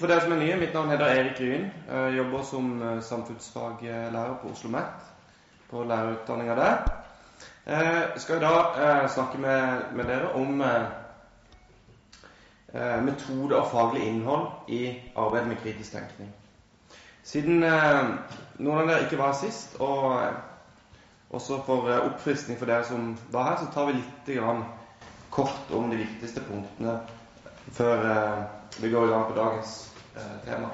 for dere som er nye, mitt navn heter Erik Ryen. Jeg jobber som eh, samfunnsfaglærer på Oslo OsloMet, på lærerutdanninga der. Jeg skal i dag eh, snakke med, dere om eh, metode og faglig innhold i arbeidet med kritisk tenkning. Siden noen av dere ikke var her sist, og også for oppfriskning for dere som var her, så tar vi litt kort om de viktigste punktene før vi går i gang på dagens eh, tema.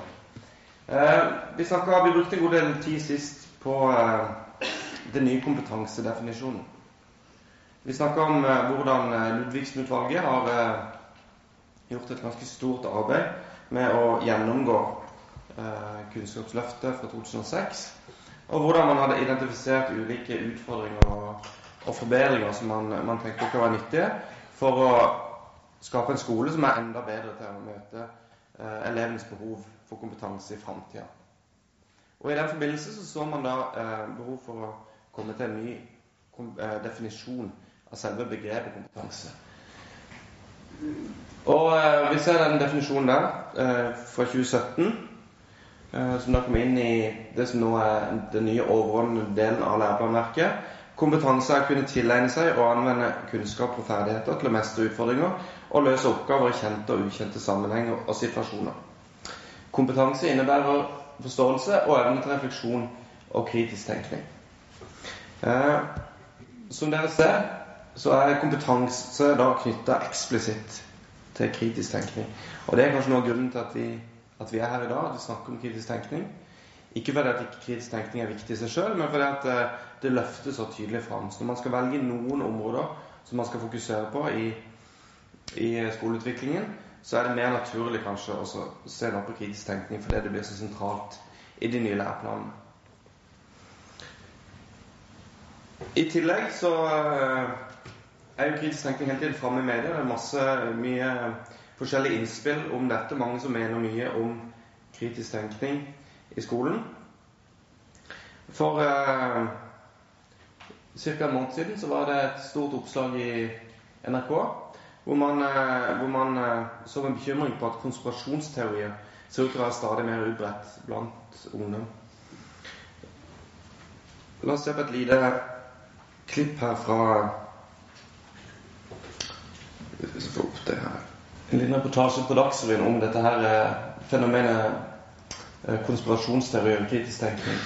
Eh, vi, vi, brukte en god del tid sist på eh, den nye kompetansedefinisjonen. Vi snakka om eh, hvordan Ludvigsen-utvalget har gjort et ganske stort arbeid med å gjennomgå Kunnskapsløftet fra 2006, og hvordan man hadde identifisert ulike utfordringer og, og forbedringer som man, man tenkte kunne være nyttige for å skape en skole som er enda bedre til å møte elevenes behov for kompetanse i framtida. Og I den forbindelse så, så man da eh, behov for å komme til en ny eh, definisjon av selve begrepet kompetanse. Og eh, Vi ser den definisjonen der eh, fra 2017, eh, som da kom inn i det som nå er den nye overordnede delen av læreplanverket. Kompetanse er å kunne tilegne seg og anvende kunnskap og ferdigheter til å mestre utfordringer og løse oppgaver i kjente og ukjente sammenhenger og situasjoner. Kompetanse innebærer forståelse og evne til refleksjon og kritisk tenkning. Eh, som dere ser, så er kompetanse da knytta eksplisitt til kritisk tenkning. Og det er kanskje noe av grunnen til at vi, at vi er her i dag, at vi snakker om kritisk tenkning. Ikke fordi at ikke kritisk tenkning er viktig i seg sjøl, men fordi at det, det løftes så tydelig fram. Så når man skal velge noen områder som man skal fokusere på i i skoleutviklingen, så er det mer naturlig kanskje å se noe på kritisk tenkning fordi det blir så sentralt i de nye læreplanene. I tillegg så eh, er jo kritisk tenkning hele tiden framme i media. Det er masse, mye forskjellige innspill om dette. Mange som mener mye om kritisk tenkning i skolen. For eh, ca. en måned siden så var det et stort oppslag i NRK hvor man, eh, hvor man eh, så med bekymring på at konspirasjonsteorier ser ut til å være stadig mer utbredt blant ungdom. La oss se på et lite klipp her fra får opp det her En liten reportasje på Dagsrevyen om dette her eh, fenomenet konspirasjonsteorier og kritisk tenkning.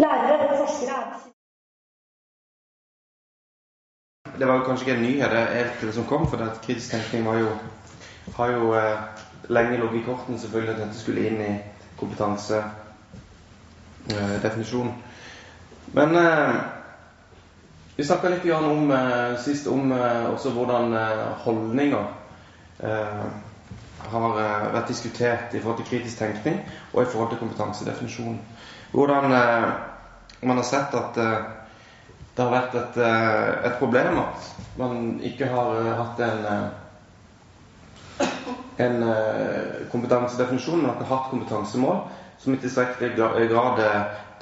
Lærere det var jo kanskje ikke en nyhet helt det som kom, for at kritisk tenkning var jo, har jo eh, lenge ligget i kortene selvfølgelig at dette skulle inn i kompetansedefinisjonen. Eh, Men eh, vi snakka litt om, eh, sist om eh, også hvordan eh, holdninger har vært diskutert i forhold til kritisk tenkning og i forhold til kompetansedefinisjonen. Hvordan man har sett at det har vært et, eh, et, problem at man ikke har eh, hatt en, eh, en kompetansedefinisjon, men at man har hatt kompetansemål som i tilstrekkelig grad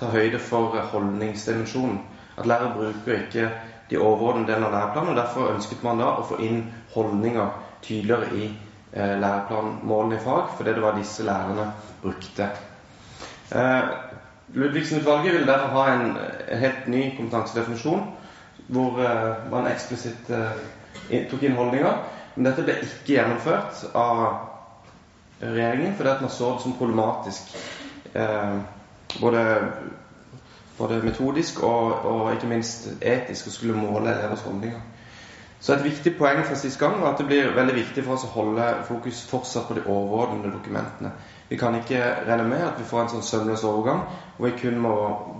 tar høyde for holdningsdimensjonen. At lærer bruker ikke de overordnede delene av læreplanen. og Derfor ønsket man da å få inn holdninger tydeligere i læreplanmålene i fag, fordi det var disse lærerne brukte. Ludvigsen-utvalget vil derfor ha en, helt ny kompetansedefinisjon, hvor uh, man eksplisitt uh, tok inn holdninger. Men dette ble ikke gjennomført av regjeringen, fordi man så det som problematisk. Uh, både, både, metodisk og, og, ikke minst etisk å skulle måle elevers holdninger. Så et viktig poeng fra sist gang var at det blir veldig viktig for oss å holde fokus fortsatt på de overordnede dokumentene. Vi kan ikke regne med at vi får en sånn sømløs overgang hvor vi kun må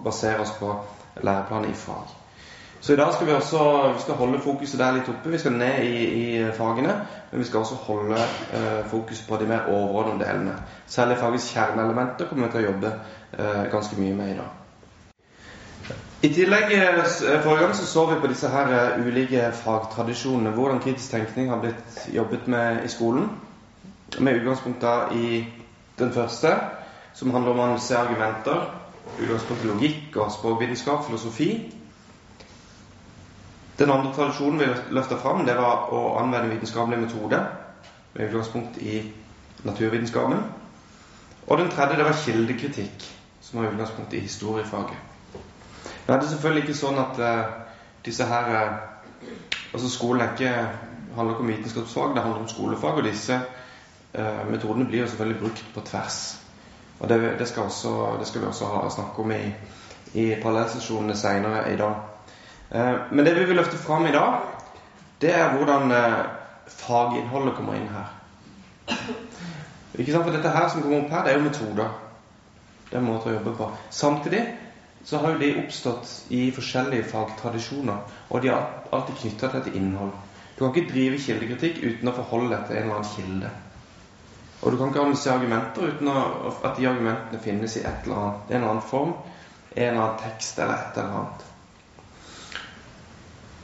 basere oss på læreplanen i fag. Så i dag skal vi også vi skal holde fokuset der litt oppe. Vi skal ned i, i fagene, men vi skal også holde eh, fokus på de mer overordnede delene. Særlig fagets kjerneelementer kommer vi til å jobbe eh, ganske mye med i dag. I tillegg eh, eh, Forrige gang så, så vi på disse her eh, ulike fagtradisjonene. Hvordan kritisk tenkning har blitt jobbet med i skolen. Med utgangspunkt da i den første, som handler om å se argumenter. Utgangspunkt i logikk og språkvitenskap, filosofi. Den andre tradisjonen vi løfta fram, det var å anvende vitenskapelig metode med utgangspunkt i naturvitenskapen. Og den tredje det var kildekritikk, som var utgangspunkt i historiefaget. Nå er det selvfølgelig ikke sånn at uh, disse her uh, Altså skolen er ikke, handler ikke om vitenskapsfag, det handler om skolefag. Og disse uh, metodene blir jo selvfølgelig brukt på tvers. Og det, det, skal, også, det skal, vi også ha snakke om i, i parallellsesjonene seinere i dag. men det vi vil løfte fram i dag, det er hvordan faginnholdet kommer inn her. Ikke sant? For dette her som kommer opp her, det er jo metoder. Det er en måte å jobbe på. Samtidig så har jo de oppstått i forskjellige fagtradisjoner, og de er alltid knytta til et innhold. Du kan ikke drive kildekritikk uten å forholde deg til en eller annen kilde. Og du kan ikke analysere argumenter uten at de argumentene finnes i et eller annet, en eller annen form, en eller annen tekst eller et eller annet.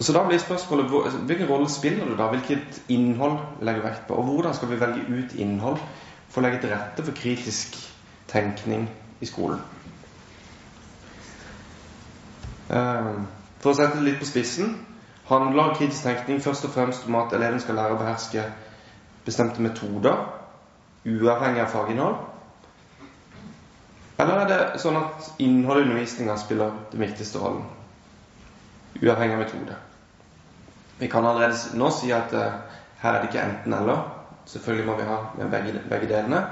Så da blir spørsmålet hvilken rolle spiller du da? Hvilket innhold legger vekt på? Og hvordan skal vi velge ut innhold for å legge til rette for kritisk tenkning i skolen? Ehm, for å sette det litt på spissen handler kritisk tenkning først og fremst om at eleven skal lære å beherske bestemte metoder, uavhengig av faginnhold? Eller er det sånn at innholdet i undervisninga spiller den viktigste rollen, uavhengig av metode? Vi kan allerede nå si at uh, her er det ikke enten-eller. Selvfølgelig må vi ha med begge, begge delene.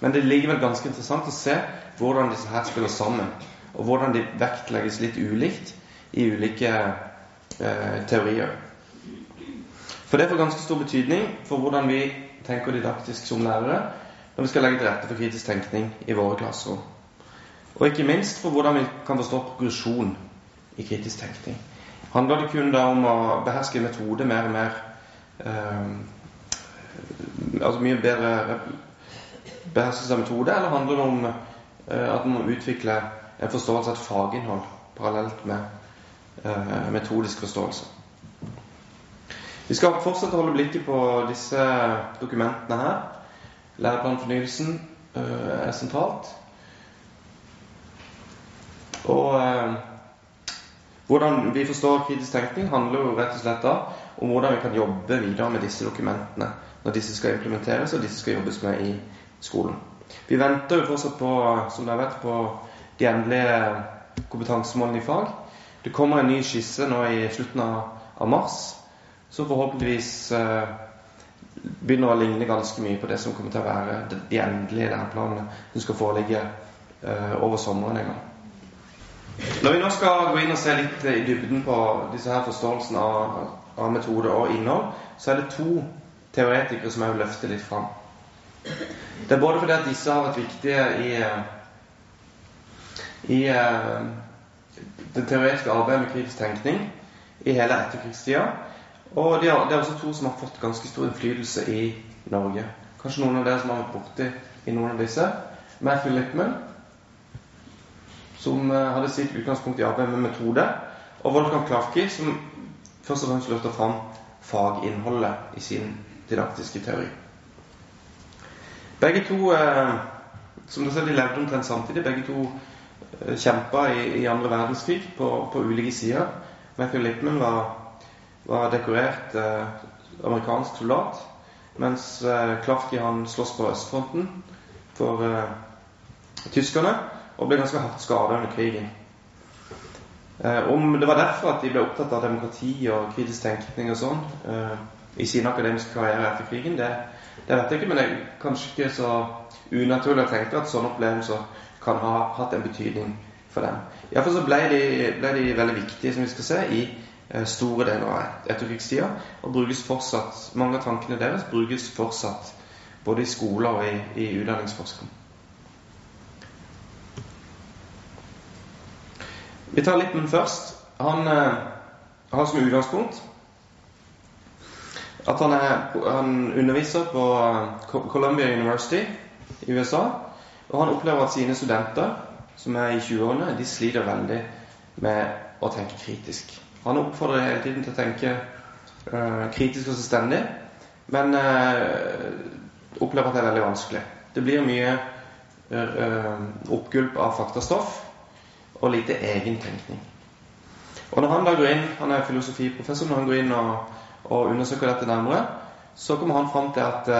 Men det ligger vel ganske interessant å se hvordan disse her spiller sammen og hvordan de vektlegges litt ulikt i ulike uh, teorier. For det får ganske stor betydning for hvordan vi tenker didaktisk som lærere når vi skal legge til rette for kritisk tenkning i våre klasserom. Og ikke minst for hvordan vi kan forstå progresjon i kritisk tenkning. Handler det kun da om å beherske en metode mer og mer eh, Altså mye bedre beherskelse av metode, eller handler det om eh, at man må utvikle en forståelse av et faginnhold parallelt med eh, metodisk forståelse. Vi skal fortsette å holde blikket på disse dokumentene her. Læreplanfornyelsen eh, er sentralt. Og eh, hvordan vi forstår kritisk tenkning, handler jo rett og slett da om hvordan vi kan jobbe videre med disse dokumentene når disse skal implementeres og disse skal jobbes med i skolen. Vi venter jo fortsatt på, som dere vet, på de endelige kompetansemålene i fag. Det kommer en ny skisse nå i slutten av, av mars, som forhåpentligvis eh, begynner å ligne ganske mye på det som kommer til å være de endelige læreplanene som skal foreligge eh, over sommeren en gang. Når vi nå skal gå inn og se litt i dybden på disse her forståelsene av, av metode og innhold, så er det to teoretikere som jeg vil løfte litt fram. Det er både fordi at disse har vært viktige i eh, i eh, det teoretiske arbeidet med kritisk tenkning i hele etterkrigstida. Og det er, det er, også to som har fått ganske stor innflytelse i Norge. Kanskje noen av dere som har vært borti i noen av disse. Matthew Lippman, som eh, hadde sitt utgangspunkt i arbeidet med metode. Og Volkan Klafki, som først og fremst løfter fram faginnholdet i sin didaktiske teori. Begge to, eh, som dere ser, de levde omtrent samtidig. Begge to Eh, kjempa i, i andre verdenskrig på, på ulike sider. Matthew Lipman var, var dekorert eh, amerikansk soldat, mens eh, Klafki han sloss på østfronten for eh, tyskerne og ble ganske hardt skada under krigen. Om det var derfor at de ble opptatt av demokrati og kritisk tenkning og sånn i sin akademiske karriere etter krigen, det, det, vet jeg ikke, men det er kanskje ikke så unaturlig å tenke at sånne opplevelser kan ha hatt en betydning for dem. Iallfall så ble de, ble de, veldig viktige, som vi skal se, i store deler av etterkrigstida. Og brukes fortsatt, mange av tankene deres brukes fortsatt både i skoler og i, i utdanningsforskning. Vi tar litt, men først. Han eh, har som utgangspunkt at han, er, han underviser på eh, Columbia University i USA. Og han opplever at sine studenter, som er i 20-årene, de sliter veldig med å tenke kritisk. Han oppfordrer hele tiden til å tenke uh, kritisk og selvstendig, men uh, opplever at det er veldig vanskelig. Det blir mye uh, oppgulp av faktastoff og lite egentenkning. Og når han da går inn, han er filosofiprofessor, når han går inn og, og undersøker dette nærmere, så kommer han fram til at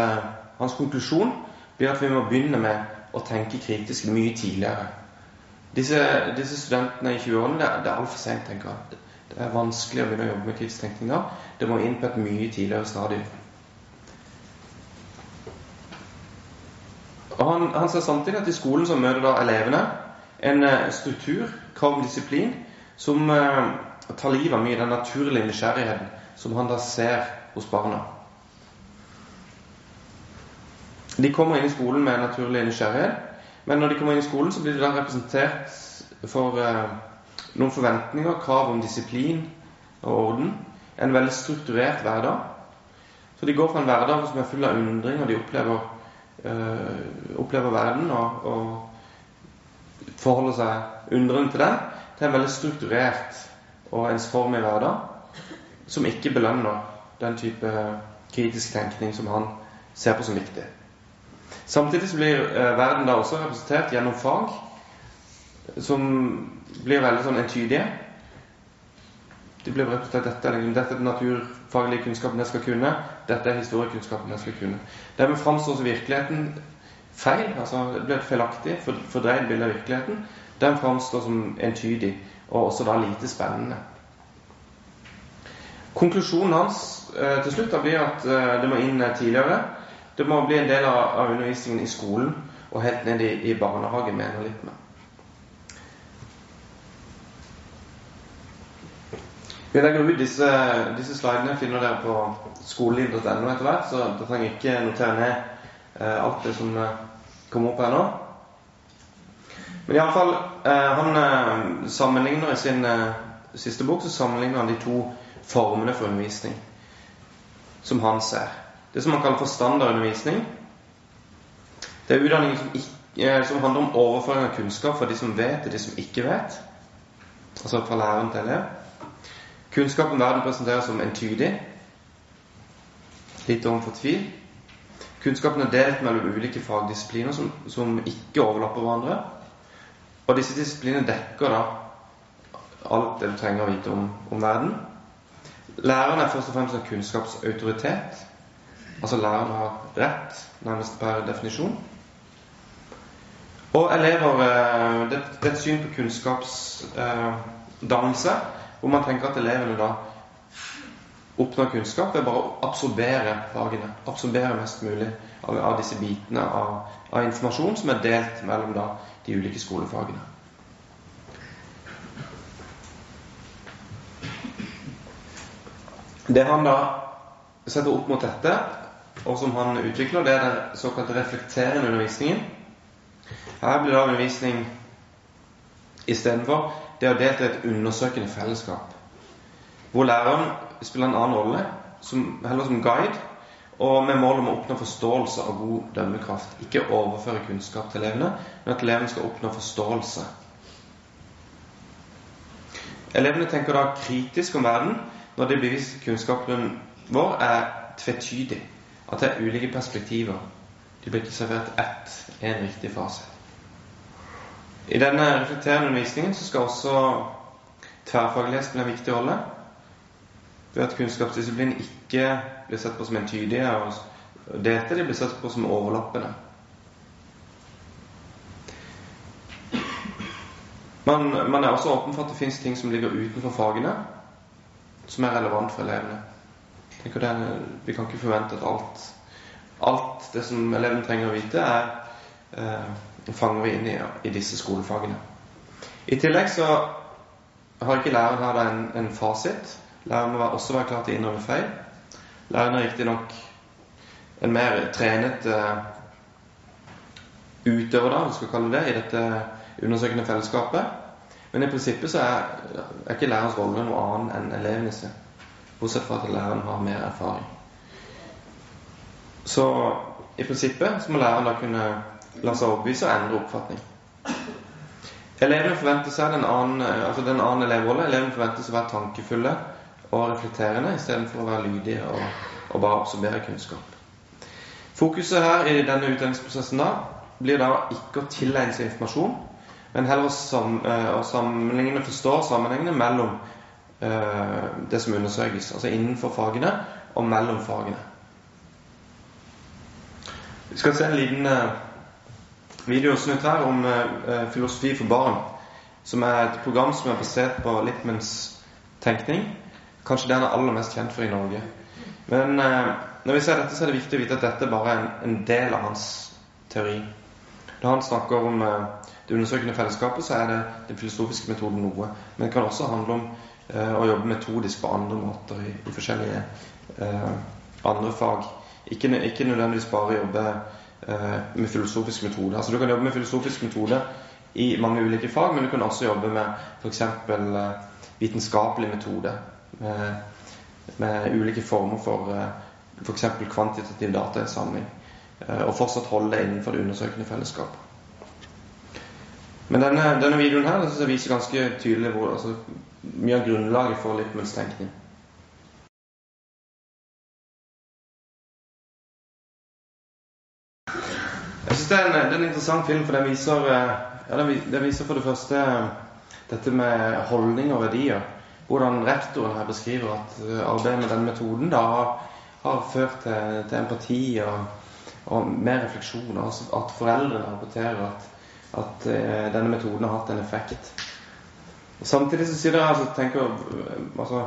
hans konklusjon blir at vi må begynne med å tenke kritisk mye tidligere. Disse, disse studentene i 20-årene, det, det, er altfor sent, tenker jeg. Det er vanskelig å begynne å jobbe med da. Det må inn på et mye tidligere stadium. Han, han ser samtidig at i skolen så møter da elevene en eh, struktur, krav om disiplin, som eh, tar livet av mye den naturlige nysgjerrigheten som han da ser hos barna. De kommer inn i skolen med naturlig nysgjerrighet, men når de kommer inn i skolen, så blir de da representert for eh, noen forventninger, krav om disiplin og orden. En veldig strukturert hverdag. Så de går fra en hverdag som er full av undring, og de opplever, øh, opplever verden og, og, forholder seg undrende til den, til en veldig strukturert og ensformig hverdag som ikke belønner den type kritisk tenkning som han ser på som viktig. Samtidig så blir eh, verden da også representert gjennom fag som blir veldig sånn entydige. De blir representert dette, dette er den naturfaglige kunnskapen jeg skal kunne. Dette er historiekunnskapen jeg skal kunne. Dermed framstår virkeligheten feil. altså Det blir et feilaktig, fordreid bilde av virkeligheten. Den framstår som entydig, og også da lite spennende. Konklusjonen hans eh, til slutt da blir at eh, det må inn eh, tidligere. Det må bli en del av, undervisningen i skolen og helt ned i, i barnehagen, mener litt ut disse, disse slidene finner dere på skoleliv.no etter hvert, så dere trenger ikke notere ned eh, alt det som eh, kommer opp her nå. Men iallfall eh, Han eh, sammenligner i sin siste bok så sammenligner han de to formene for undervisning som han ser. Det som han kaller for standardundervisning. Det er utdanning som, ikke, som, handler om overføring av kunnskap fra de som vet, til de som ikke vet. Altså fra læreren til elev. Kunnskap om verden presenteres som entydig. Litt overfor tvil. Kunnskapen er delt mellom ulike fagdisipliner som, som ikke overlapper hverandre. Og disse disiplinene dekker da alt det du trenger å vite om, om verden. Læreren er først og fremst en kunnskapsautoritet. Altså læreren har rett, nærmest per definisjon. Og elever eh, Det, det er et syn på kunnskapsdannelse eh, hvor man tenker at elevene da oppnår kunnskap ved bare å absorbere fagene. Absorbere mest mulig av, av disse bitene av, av, informasjon som er delt mellom da de ulike skolefagene. Det han da setter opp mot dette, og som han utvikler, det er den såkalte reflekterende undervisningen. Her blir da undervisning istedenfor det å delta i et undersøkende fellesskap. Hvor læreren spiller en annen rolle, som, heller som guide, og med mål om å oppnå forståelse av god dømmekraft. Ikke overføre kunnskap til elevene, men at elevene skal oppnå forståelse. Elevene tenker da kritisk om verden når det blir vist kunnskapen vår er tvetydig at det er ulike perspektiver. De blir ikke servert ett, én riktig fase. I denne reflekterende undervisningen så skal også tverrfaglighet spille en viktig rolle. Ved at kunnskapsdisiplin ikke blir sett på som entydige og delte, de blir sett på som overlappende. Man, man, er også åpen for at det fins ting som ligger utenfor fagene, som er relevant for elevene det, Vi kan ikke forvente at alt, alt det som eleven trenger å vite, er eh, fanger vi inn i, i, disse skolefagene. I tillegg så har ikke læreren her en, en fasit. Læreren må også være klar til å innrømme feil. Læreren er riktignok en mer trenet uh, utøver, da, vi skal kalle det, i dette undersøkende fellesskapet. Men i prinsippet så er, er ikke lærerens rolle noe annet enn elevene sin bortsett fra at læreren har mer erfaring. Så i prinsippet så må læreren da kunne la seg overbevise og endre oppfatning. Elevene forventer seg den annen, altså den annen elevrolle. Elevene forventes å være tankefulle og reflekterende istedenfor å være lydige og, og, bare absorbere kunnskap. Fokuset her i denne utdanningsprosessen da blir da ikke å tilegne seg informasjon, men heller å, sam, eh, å sammenligne, forstå sammenhengene mellom uh, det som undersøkes. Altså innenfor fagene og mellom fagene. Vi skal se en liten uh, videosnutt her om uh, filosofi for barn. Som er et program som er basert på Littmans tenkning. Kanskje det han er aller mest kjent for i Norge. Men uh, når vi ser dette, så er det viktig å vite at dette bare er en, en del av hans teori. Når han snakker om det undersøkende fellesskapet, så er det den filosofiske metoden noe. Men det kan også handle om å jobbe metodisk på andre måter i, i forskjellige andre fag. Ikke, ikke nødvendigvis bare jobbe eh, med filosofisk metode. Altså Du kan jobbe med filosofisk metode i mange ulike fag, men du kan også jobbe med f.eks. Eh, vitenskapelig metode. Med, med, ulike former for eh, f.eks. kvantitativ datainnsamling. Eh, og fortsatt holde det innenfor det undersøkende fellesskapet. Men denne, denne videoen her synes jeg viser ganske tydelig hvor, altså, mye av grunnlaget for Lippmanns tenkning. Jeg synes det det er en interessant film, for den viser, eh, ja, den viser for det første eh, dette med holdning og verdier. Hvordan rektoren her beskriver at eh, arbeidet med den metoden da har ført til, til empati og, og, mer refleksjon. Altså at foreldrene rapporterer at, at denne metoden har hatt en effekt. Og samtidig så sier altså, tenker, altså,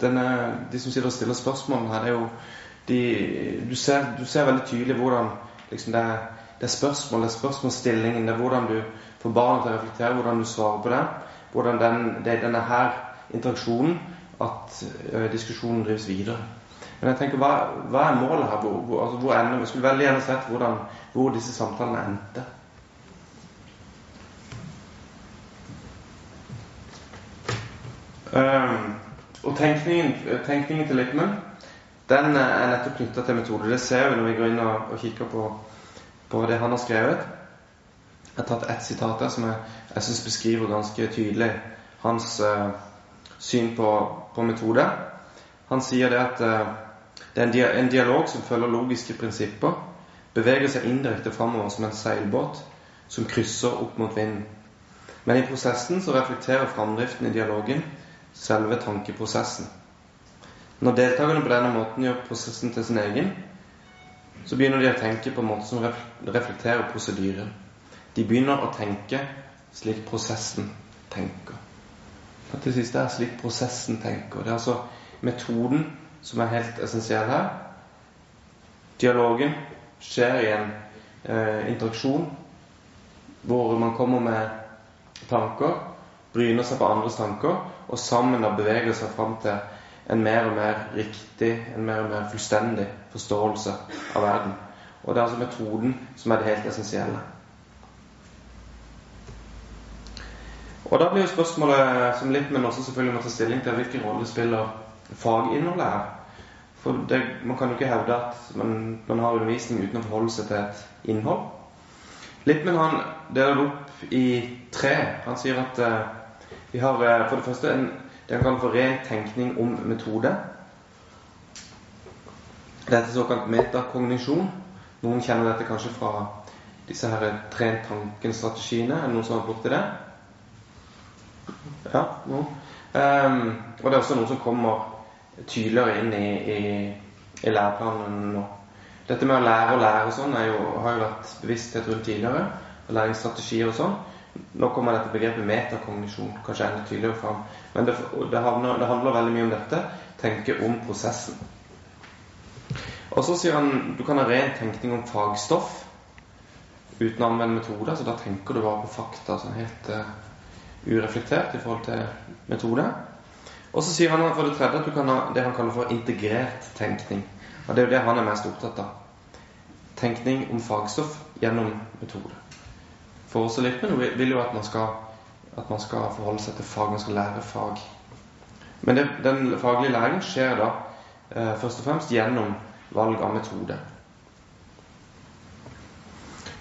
denne, De som sitter og stiller spørsmål her, det er jo de, du, ser, du ser veldig tydelig hvordan liksom det er det er spørsmål, det er spørsmålsstillingen, det er hvordan du får barnet til å reflektere, hvordan du svarer på det. Hvordan den, det er denne her interaksjonen at uh, diskusjonen drives videre. Men jeg tenker, hva, hva er målet her? Hvor, hvor, altså, hvor ender, jeg skulle veldig gjerne sett hvordan, hvor disse samtalene endte. Um, og tenkningen, tenkningen til Lippmann den er nettopp knytta til metode. Det ser vi når vi går inn og, og kikker på på det han har skrevet. Jeg har tatt ett sitat der som jeg, jeg syns beskriver ganske tydelig hans uh, syn på, på, metode. Han sier det at uh, det er en, dia en, dialog som følger logiske prinsipper, beveger seg indirekte framover som en seilbåt som krysser opp mot vinden. Men i prosessen så reflekterer framdriften i dialogen selve tankeprosessen. Når deltakerne på denne måten gjør prosessen til sin egen, så begynner de å tenke på en måte som reflekterer prosedyren. De begynner å tenke slik prosessen tenker. Og til sist er slik prosessen tenker. Det er altså metoden som er helt essensiell her. Dialogen skjer i en eh, interaksjon hvor man kommer med tanker, bryner seg på andres tanker, og sammen da beveger seg fram til en mer og mer riktig, en mer og mer fullstendig forståelse av verden. Og det er altså metoden som er det helt essensielle. Og da blir jo spørsmålet som litt, men også selvfølgelig må ta stilling til hvilken rolle spiller faginnholdet her. For det, man kan jo ikke hevde at man, man, har undervisning uten å forholde seg til et innhold. Lippmann han deler det opp i tre. Han sier at uh, vi har uh, for det første en det han kaller for tenkning om metode. Dette er såkalt metakognisjon. Noen kjenner dette kanskje fra disse her trent tanken-strategiene. Er det noen som har borti det? Ja, noen. Um, og det er også noe som kommer tydeligere inn i, i, i læreplanen nå. Dette med å lære og lære og sånn har jo vært bevissthet rundt tidligere. Læringsstrategier og sånn. Nå kommer dette begrepet metakognisjon kanskje enda tydeligere fram. Men det, det, handler, det, handler, veldig mye om dette. Tenke om prosessen. Og så sier han du kan ha ren tenkning om fagstoff uten å anvende metoder. Så da tenker du bare på fakta sånn helt uh, ureflektert i forhold til metode. Og så sier han for det tredje at du kan ha det han kaller for integrert tenkning. Og det er jo det han er mest opptatt av. Tenkning om fagstoff gjennom metode for oss litt, vil jo at man skal, at man skal forholde seg til fag, man skal lære fag. Men det, den faglige læringen skjer da eh, først og fremst gjennom valg av metode.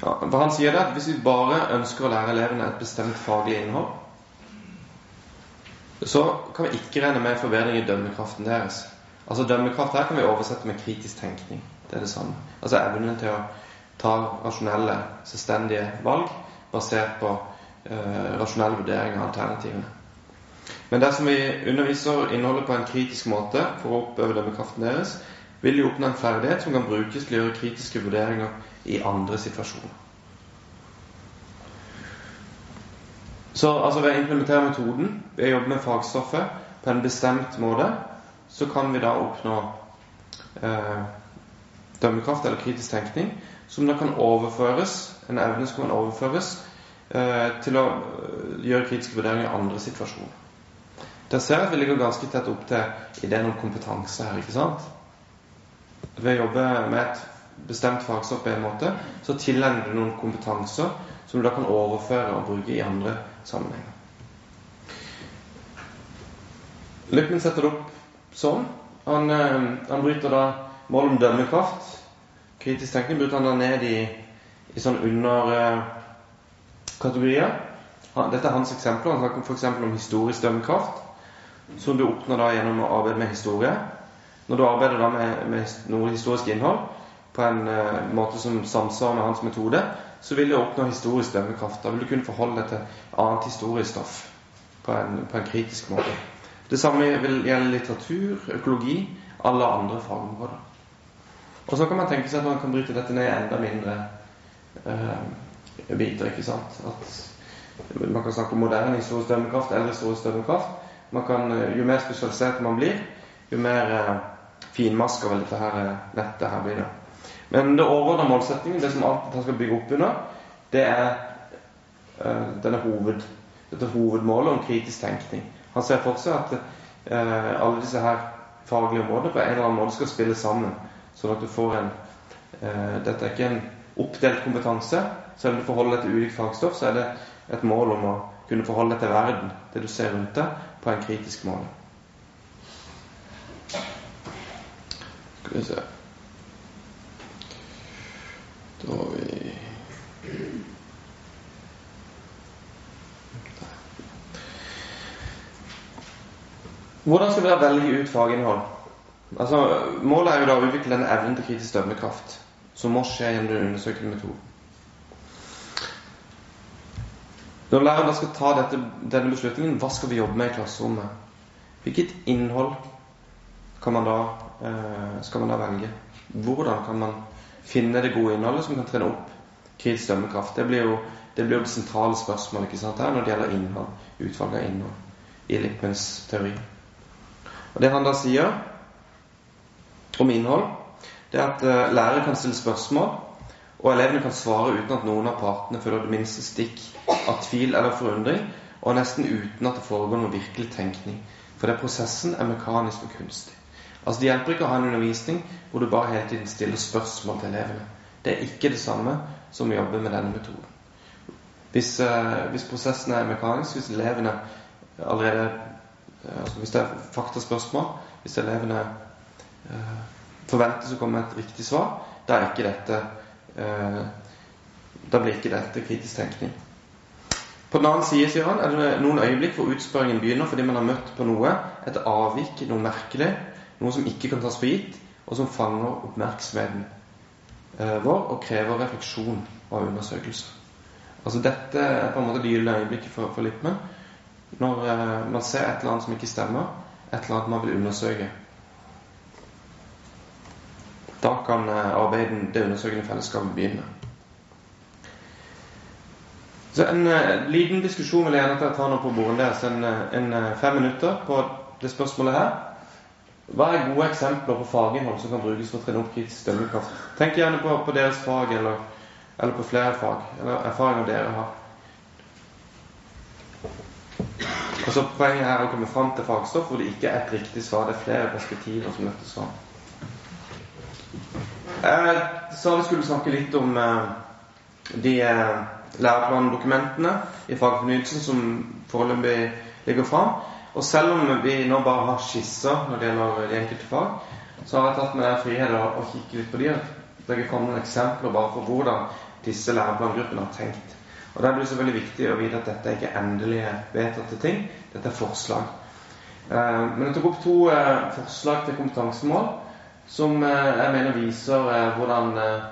Ja, for Han sier det at hvis vi bare ønsker å lære elevene et bestemt faglig innhold, så kan vi ikke regne med forbedring i dømmekraften deres. Altså Dømmekraft her kan vi oversette med kritisk tenkning. Det er det samme. Altså evnen til å ta rasjonelle, selvstendige valg basert på eh, rasjonell vurdering av alternativene. Men dersom vi underviser innholdet på en kritisk måte for å oppøve dømmekraften deres, vil de oppnå en ferdighet som kan brukes til å gjøre kritiske vurderinger i andre situasjoner. Så altså ved å implementere metoden, ved å jobbe med fagstoffet på en bestemt måte, så kan vi da oppnå eh, dømmekraft eller kritisk tenkning som da kan overføres, en evne som kan overføres eh, til å eh, gjøre kritiske vurderinger i andre situasjoner. Der ser at vi ligger ganske tett opp til ideen om kompetanse her, ikke sant? Ved å jobbe med et bestemt fagstoff på en måte, så tilegner du noen kompetanser som du da kan overføre og bruke i andre sammenhenger. Lippmann setter det opp sånn. Han, eh, han bryter da mål om dømmekraft. Kritisk tenkning bryter han da ned i, i sånn underkategorier. Uh, Dette er hans eksempler. Han snakker f.eks. om historisk dømmekraft som du oppnår da gjennom å arbeide med historie. Når du arbeider da med, med noe historisk innhold på en uh, måte som samsvarer med hans metode, så vil du oppnå historisk dømmekraft. Da vil du kunne forholde deg til annet historisk stoff på en, på en kritisk måte. Det samme vil gjelde litteratur, økologi, alle andre fagområder. Og så kan man tenke seg at man kan bryte dette ned i enda mindre uh, biter. ikke sant? At man kan snakke om moderne historisk dømmekraft eller historisk dømmekraft. Man Kan, eh, jo mer spesialisert man blir, jo mer uh, finmaska vil dette her, nettet her blir. det. Men det overordna målsettingen, det som alt skal bygge opp under, det er uh, denne hoved, dette hovedmålet om kritisk tenkning. Han ser for seg at alle disse her faglige områdene på en eller annen måte skal spille sammen, sånn at du får en eh, Dette er ikke en oppdelt kompetanse. Selv om du forholder deg til ulikt fagstoff, så er det et mål om å kunne forholde deg til verden, det du ser rundt deg, på en kritisk måte. Skal vi se Da har vi Hvordan skal da velge ut faginnhold? Altså, målet er jo da å utvikle denne evnen til kritisk dømmekraft, som må skje gjennom den undersøkende metoden. Når læreren skal ta dette, denne beslutningen, hva skal vi jobbe med i klasserommet? Hvilket innhold man da, eh, skal man da velge? Hvordan kan man finne det gode innholdet som kan trene opp kritisk dømmekraft? Det blir jo det, blir jo det sentrale spørsmålet ikke sant, her når det gjelder innhold, utvalg av innhold i Lippens teori. Og Det han da sier om innhold, det er at uh, lærere kan stille spørsmål, og elevene kan svare uten at noen av partene føler det minste stikk av tvil eller forundring, og nesten uten at det foregår noen virkelig tenkning. For det prosessen er mekanisk og kunstig. Altså Det hjelper ikke å ha en undervisning hvor du bare hele tiden stiller spørsmål til elevene. Det er ikke det samme som å jobbe med denne metoden. Hvis, uh, hvis prosessen er mekanisk, hvis elevene allerede uh, altså Hvis det er faktaspørsmål, hvis elevene uh, forventes å komme et riktig svar, da er ikke dette da blir ikke dette kritisk tenkning. På den annen side sier han, er det noen øyeblikk hvor utspørringen begynner fordi man har møtt på noe, et avvik, noe merkelig, noe som ikke kan tas for gitt, og som fanger oppmerksomheten eh, vår og krever refleksjon og undersøkelse. Altså Dette er på en måte det gylne øyeblikket for, for Lippmann. Når eh, man ser et eller annet som ikke stemmer, et eller annet man vil undersøke. Da kan eh, arbeidet, det undersøkende fellesskapet begynne. Så En uh, liten diskusjon vil jeg gjerne ta nå på bordet deres. En, eh, en fem minutter på det spørsmålet her. Hva er gode eksempler på faginnhold som kan brukes for å trene opp kritisk dømmekraft? Tenk gjerne på, på deres fag, eller, eller, på flere fag, eller erfaringer dere har. Og så Poenget her er å komme fram til fagstoff hvor det ikke er et riktig svar. Det er flere perspektiver som løftes fram. Jeg sa vi skulle snakke litt om eh, de læreplandokumentene i fagfornyelsen som foreløpig ligger fram. Og selv om vi nå bare har skisser når det gjelder de enkelte fag, så har jeg tatt meg frihet å, kikke litt på de og legge fram noen eksempler bare for hvordan disse læreplangruppene har tenkt. Og Da blir det selvfølgelig viktig å vite at dette er ikke endelige vedtatte ting. Dette er forslag. Eh, men jeg tok opp to eh, forslag til kompetansemål som eh, jeg mener viser eh, hvordan eh,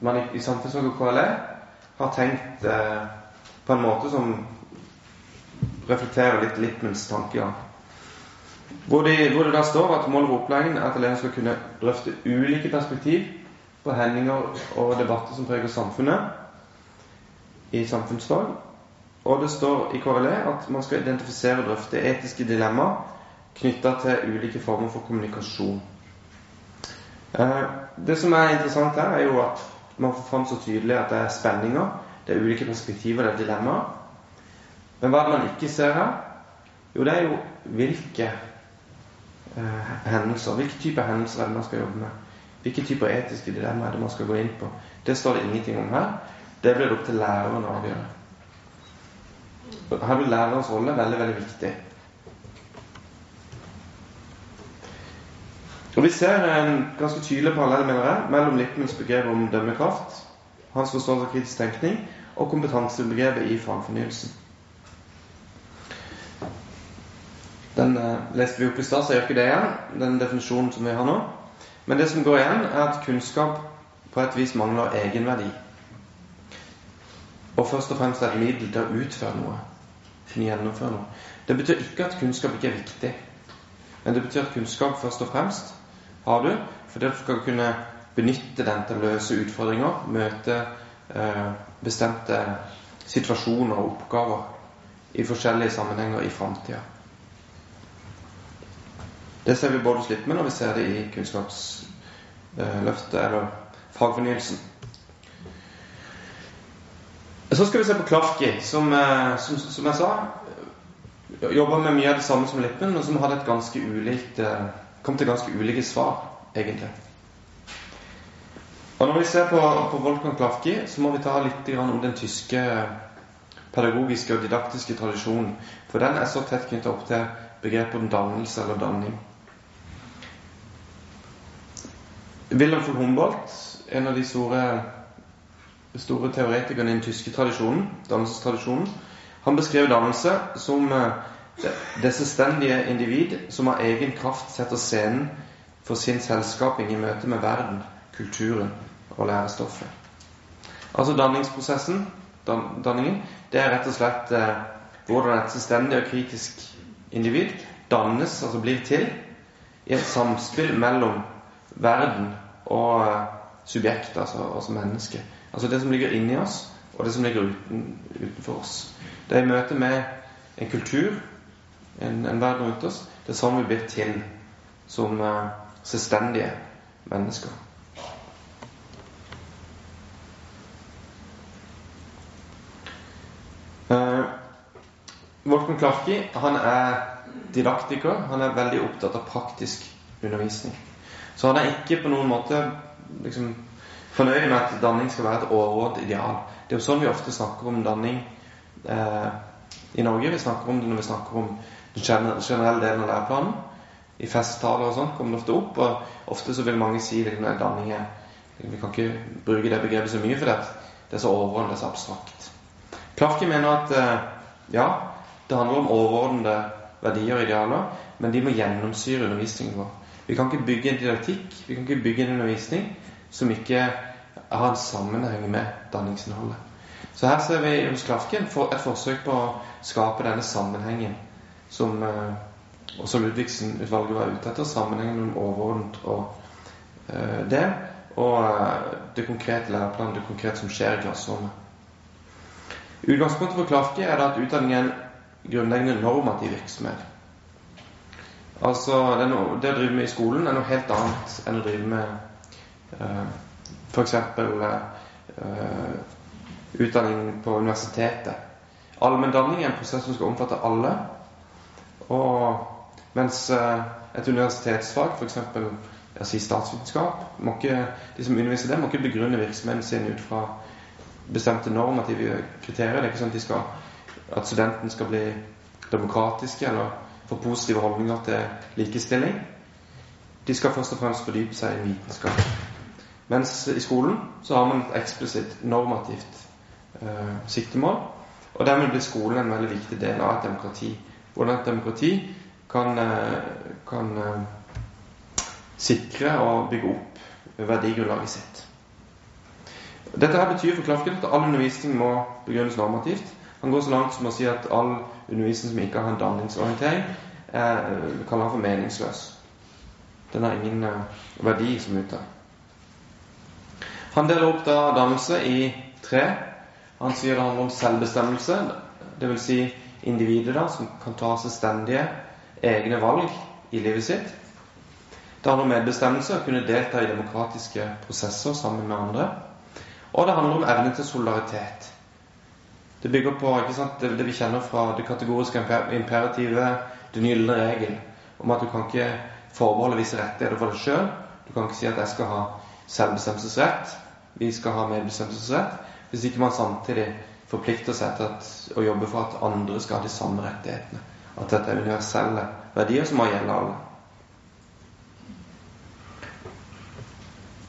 man i, samfunnsfag og KLE har tenkt på en måte som reflekterer litt Lippmans tankegang. Hvor, de, hvor, det da står at målet for opplæringen er at elevene skal kunne drøfte ulike perspektiv på hendinger og debatter som preger samfunnet i samfunnsfag. Og det står i KLE at man skal identifisere og drøfte etiske dilemmaer knytta til ulike former for kommunikasjon. Eh, det som er interessant her, er jo at man får fram så tydelig at det er spenninger, det er ulike perspektiver, det er dilemmaer. Men hva er det man ikke ser her? Jo, det er jo hvilke eh, hendelser, hvilke typer hendelser er det man skal jobbe med. Hvilke typer etiske dilemmaer er det man skal gå inn på. Det står det ingenting om her. Det blir det opp til læreren å avgjøre. Her blir lærerens rolle veldig, veldig viktig. Og Vi ser en ganske tydelig parallell mener jeg, mellom Lippmanns begrep om dømmekraft, hans forståelse av kritisk tenkning, og kompetansebegrepet i fagfornyelsen. Den eh, leste vi opp i stad, så jeg gjør ikke det igjen, den definisjonen som vi har nå. Men det som går igjen, er at kunnskap på et vis mangler egenverdi. Og først og fremst er et middel til å utføre noe. Kunne gjennomføre noe. Det betyr ikke at kunnskap ikke er viktig. Men det betyr at kunnskap først og fremst har du fordi du skal kunne benytte den til å løse utfordringer, møte eh, bestemte situasjoner og oppgaver i forskjellige sammenhenger i framtida. Det ser vi både hos Lippmann, og vi ser det i Kunnskapsløftet, eller fagfornyelsen. Så skal vi se på Klafki, som, eh, som, som jeg sa jobber med mye av det samme som Lippen, men som hadde et ganske ulikt eh, kom til ganske ulike svar, egentlig. Og Når vi ser på, på Wolfgang Klafki, så må vi ta litt om den tyske pedagogiske og didaktiske tradisjonen. For den er så tett knyttet opp til begrepet om dannelse eller danning. Wilhelm von Humboldt, en av de store, store teoretikerne i den tyske tradisjonen, dannelsestradisjonen, han beskrev dannelse som eh, det selvstendige individ som av egen kraft setter scenen for sin selskaping i møte med verden, kulturen og lærestoffet. Altså danningsprosessen, danningen, det er rett og slett eh, hvordan et selvstendig og kritisk individ dannes, altså blir til, i et samspill mellom verden og eh, subjekt, altså, altså menneske. Altså det som ligger inni oss, og det som ligger uten, utenfor oss. Det er i møte med en kultur, en, en verden rundt oss. Det er sånn vi blir til som uh, selvstendige mennesker. Uh, Wolfgang Clarki han er didaktiker. Han er veldig opptatt av praktisk undervisning. Så han er ikke på noen måte liksom, fornøyd med at danning skal være et overordnet ideal. Det er jo sånn vi ofte snakker om danning eh, i Norge. Vi snakker om det når vi snakker om den generelle delen av læreplanen. I festtaler og sånn kommer det ofte opp, og ofte så vil mange si at danning er Vi kan ikke bruke det begrepet så mye, for det er så overordnet, det er så abstrakt. Klafki mener at eh, ja, det handler om overordnede verdier og idealer, men de må gjennomsyre undervisningen vår. Vi kan ikke bygge en didaktikk, vi kan ikke bygge en undervisning som ikke har en sammenheng med danningsinnholdet. Så her ser vi hos Klafken et forsøk på å skape denne sammenhengen som eh, også Ludvigsen-utvalget var ute etter. Sammenhengen mellom overordnet og eh, det, og eh, det konkrete læreplanen, det konkrete som skjer i klasserommet. Utgangspunktet for Klafki er at utdanning er en grunnleggende normativ virksomhet. Altså, det, noe, det, å drive med i skolen er noe helt annet enn å drive med eh, f.eks. Eh, utdanning på universitetet. Allmenndanning er en prosess som skal omfatte alle. Og mens uh, et universitetsfag, f.eks. Si statsvitenskap, må ikke, de som underviser det, må ikke begrunne virksomheten sin ut fra bestemte normative kriterier. Det er ikke sånn at, skal, at studenten skal bli demokratiske eller få positive holdninger til likestilling. De skal først og fremst fordype seg i vitenskap. Mens i skolen så har man et eksplisitt normativt eh, siktemål. Og dermed blir skolen en veldig viktig del av et demokrati. Hvordan et demokrati kan, eh, kan eh, sikre og bygge opp verdigrunnlaget sitt. Dette her betyr for Klafken at all undervisning må begrunnes normativt. Han går så langt som å si at all undervisning som ikke har en danningsorientering, eh, kaller han for meningsløs. Den har ingen eh, verdi som ute. Han deler opp da dannelse i tre. Han sier det handler om selvbestemmelse, dvs. Si individet da, som kan ta selvstendige egne valg i livet sitt. Det handler om medbestemmelse, å kunne delta i demokratiske prosesser sammen med andre. Og det handler om evne til solidaritet. Det bygger på sant, det, vi kjenner fra det kategoriske imperativet, den gylne regel, om at du kan ikke forbeholde visse rettigheter for deg sjøl. Du kan ikke si at jeg skal ha selvbestemmelsesrett, vi skal ha medbestemmelsesrett, hvis ikke man samtidig forplikter seg til å jobbe for at andre skal ha de samme rettighetene. At dette er universelle verdier som må gjelde alle.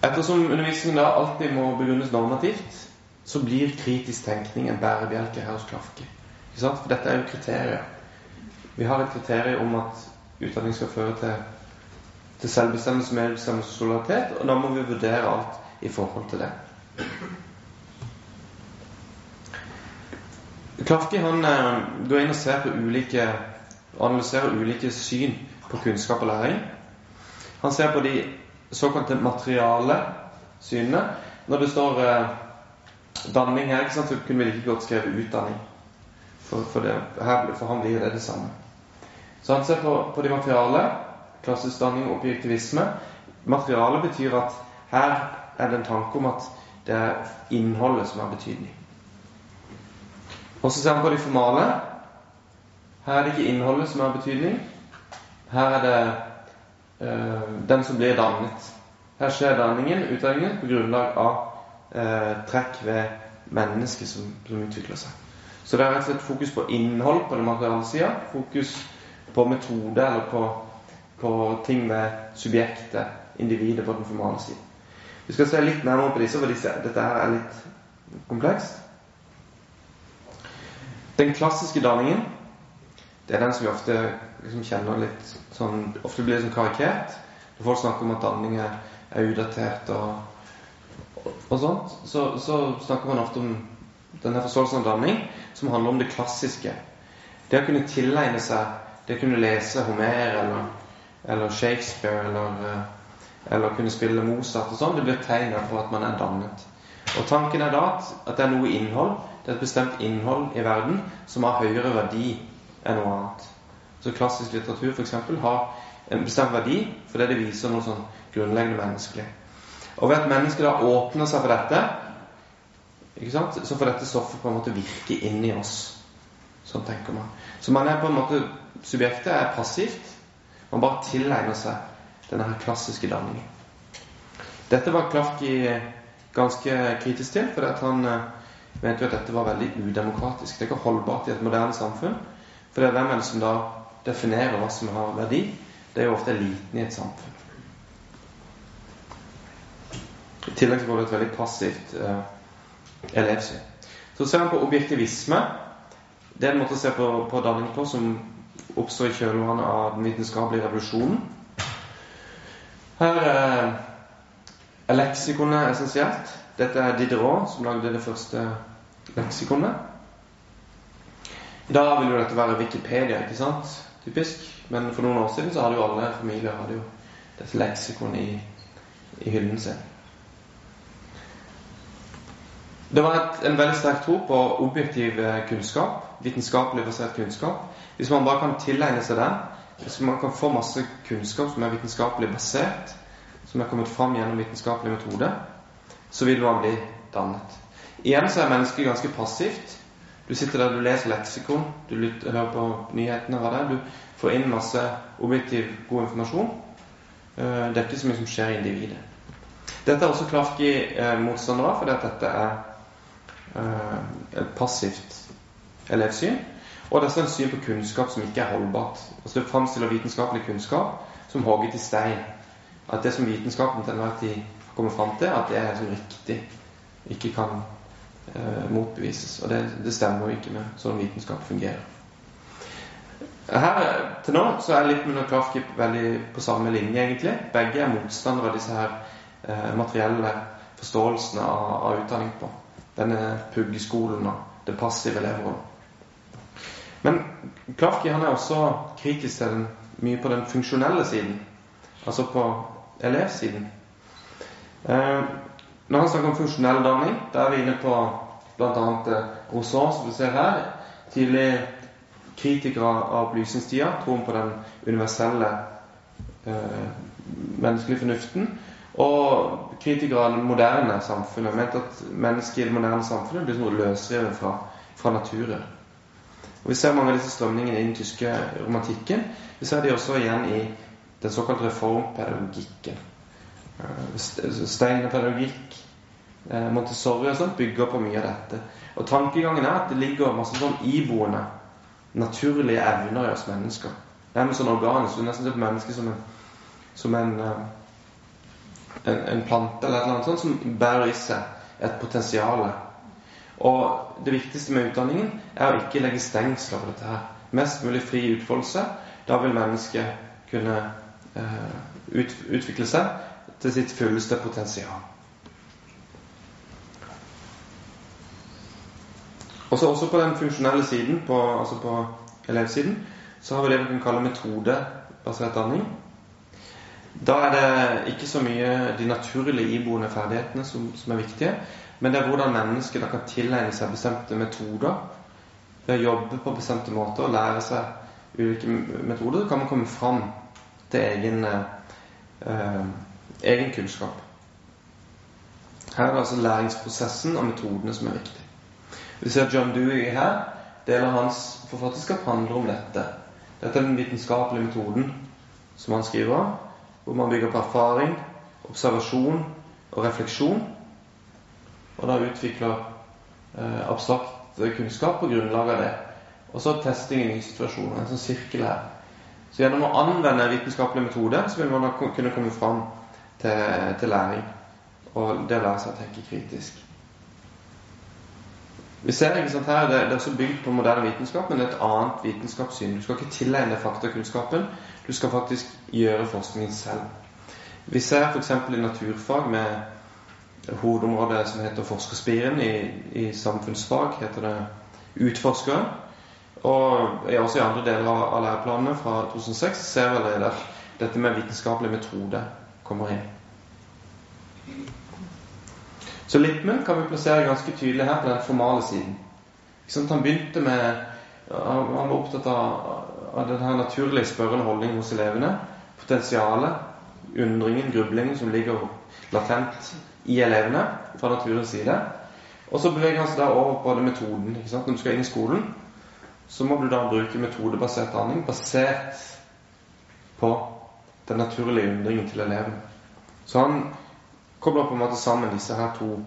Ettersom undervisningen da alltid må begrunnes normativt, så blir kritisk tenkning en bærebjelke her hos Klafke. For dette er jo kriterier. Vi har et kriterium om at utdanning skal føre til, til selvbestemmelse, medbestemmelse og solidaritet, og da må vi vurdere alt i forhold til det. Klafke han eh, går inn og ser på ulike analyserer ulike syn på kunnskap og læring. Han ser på de såkalte materiale synene. Når det står eh, danning her, så kunne vi like godt skrevet utdanning. For, for, det, her, for han blir det det samme. Så han ser på, på de materiale. Klassisk danning og objektivisme. Materiale betyr at her er det en tanke om at det er innholdet som har betydning. Og så ser man på de formale. Her er det ikke innholdet som har betydning. Her er det øh, den som blir dannet. Her skjer danningen, utdanningen, på grunnlag av øh, trekk ved mennesket som, som, utvikler seg. Så det er rett og slett fokus på innhold på den materiale sida. Fokus på metode eller på, på ting med subjektet, individet, på den formale siden. Vi skal se litt nærmere på disse, for disse, dette er litt komplekst. Den klassiske danningen det er den som vi ofte liksom kjenner litt sånn Ofte blir sånn karikert. Når folk snakker om at danning er, udatert og, og sånt, så, så, snakker man ofte om denne forståelsen av danning som handler om det klassiske. Det å kunne tilegne seg det å kunne lese Homer eller, eller Shakespeare eller, eh, eller, kunne spille Mozart og sånn, det blir tegn på at man er dannet. Og tanken er da at, at, det er noe innhold, det er et bestemt innhold i verden som har høyere verdi enn noe annet. Så klassisk litteratur f.eks. har en bestemt verdi fordi det viser noe sånn grunnleggende menneskelig. Og ved at mennesket da åpner seg for dette, så får dette stoffet på en måte virke inni oss. Sånn tenker man. Så man er på en måte Subjektet er passivt. Man bare tilegner seg denne her klassiske danningen. Dette var Klafki ganske kritisk til, for han eh, mente jo at dette var veldig udemokratisk. Det er ikke holdbart i et moderne samfunn. For det er hvem er det som da definerer hva som har verdi? Det er jo ofte eliten i et samfunn. I tillegg så får det et veldig passivt eh, elevsyn. Så ser man på objektivisme. Det er en måte å se på, på danning på som oppstår i kjølvannet av den vitenskapelige revolusjonen. Her er leksikonet essensielt. Dette er Diderot som lagde det første leksikonet. I dag vil jo dette være Wikipedia, ikke sant? Typisk. Men for noen år siden så hadde jo alle familier hadde jo dette leksikonet i, i hyllen sin. Det var et, en veldig sterk tro på objektiv eh, kunnskap, vitenskapelig basert kunnskap. Hvis man bare kan tilegne seg den, hvis man kan få masse kunnskap som er vitenskapelig basert, som er kommet fram gjennom vitenskapelig metode, så vil man bli dannet. Igjen så er mennesket ganske passivt. Du sitter der, du leser leksikon, du lytter, hører på nyhetene. Hva det er. Du får inn masse objektiv, god informasjon. Eh, det er ikke så mye som skjer i individet. Dette er også Klafki eh, motstander av, fordi at dette er eh, et passivt elevsyn. Og det er et syn på kunnskap som ikke er holdbart. Altså Det framstiller vitenskapelig kunnskap som hogget i stein. At det som vitenskapen til enhver tid kommer fram til, at det er som riktig, ikke kan eh, motbevises. Og det, det, stemmer jo ikke med sånn vitenskap fungerer. Her til nå så er Lippmann og Klafki veldig på samme linje, egentlig. Begge er motstandere av disse her eh, materielle forståelsene av, av utdanning på. Denne puggeskolen og det passive elevrådet. Men Klafki han er også kritisk til den, mye på den funksjonelle siden, altså på elevsiden. Eh, Når han snakker om funksjonell danning, da er vi inne på bl.a. Rousseau, som vi ser her. Tidlig kritikere av opplysningstida, troen på den universelle eh, menneskelige fornuften. Og kritikere av det moderne samfunnet mente at mennesket i det moderne samfunnet blir noe løsrevet fra, fra naturen. Og Vi ser mange av disse strømningene i den tyske romantikken. Vi ser de også igjen i den såkalte reformpedagogikken. Eh, Steinerpedagogikk, eh, Montessori og sånt bygger på mye av dette. Og Tankegangen er at det ligger masse sånn iboende naturlige evner i oss mennesker. Er med sånn organisk. Du nesten ser på mennesket som en, som en eh, en, en, plante eller et annet sånt som bærer i seg et potensial. Og det viktigste med utdanningen er å ikke legge stengsler på dette her. Mest mulig fri utfoldelse. Da vil mennesket kunne eh, ut, utvikle seg til sitt fulleste potensial. Og så også på den funksjonelle siden, på, altså på elevsiden, så har vi det vi kan kalle metodebasert danning. Da er det ikke så mye de naturlige iboende ferdighetene som, som, er viktige, men det er hvordan mennesket kan tilegne seg bestemte metoder. Ved å jobbe på bestemte måter og lære seg ulike metoder, kan man komme fram til egen, eh, egen kunnskap. Her er det altså læringsprosessen og metodene som er viktig. Vi ser John Dewey her. Deler hans forfatterskap handler om dette. Dette er den vitenskapelige metoden som han skriver om hvor man bygger på erfaring, observasjon og refleksjon. Og da utvikler eh, abstrakt kunnskap på grunnlag av det. Og så testing i nye situasjoner. En sånn sirkel her. Så gjennom å anvende vitenskapelig metode så vil man da kunne komme fram til, til læring. Og det å lære seg å tenke kritisk. Vi ser ikke sant her, det, det er også bygd på moderne vitenskap, men et annet vitenskapssyn. Du skal ikke tilegne faktakunnskapen. Du skal faktisk gjøre forskningen selv. Vi ser f.eks. i naturfag med hovedområdet som heter forskerspiren. I, I, samfunnsfag heter det utforskeren. Og også i andre deler av læreplanene fra 2006 ser vi allerede dette med vitenskapelig metode kommer inn. Så Lippmann kan vi plassere ganske tydelig her på den formale siden. Han begynte med Han var opptatt av av denne naturlige spørrende holdningen hos elevene. Potensialet, undringen, grublingen som ligger latent i elevene fra naturens side. Og så beveger han seg da over på den metoden. Når du skal inn i skolen, så må du da bruke metodebasert handling basert på den naturlige undringen til eleven. Så han kobler på en måte sammen disse her to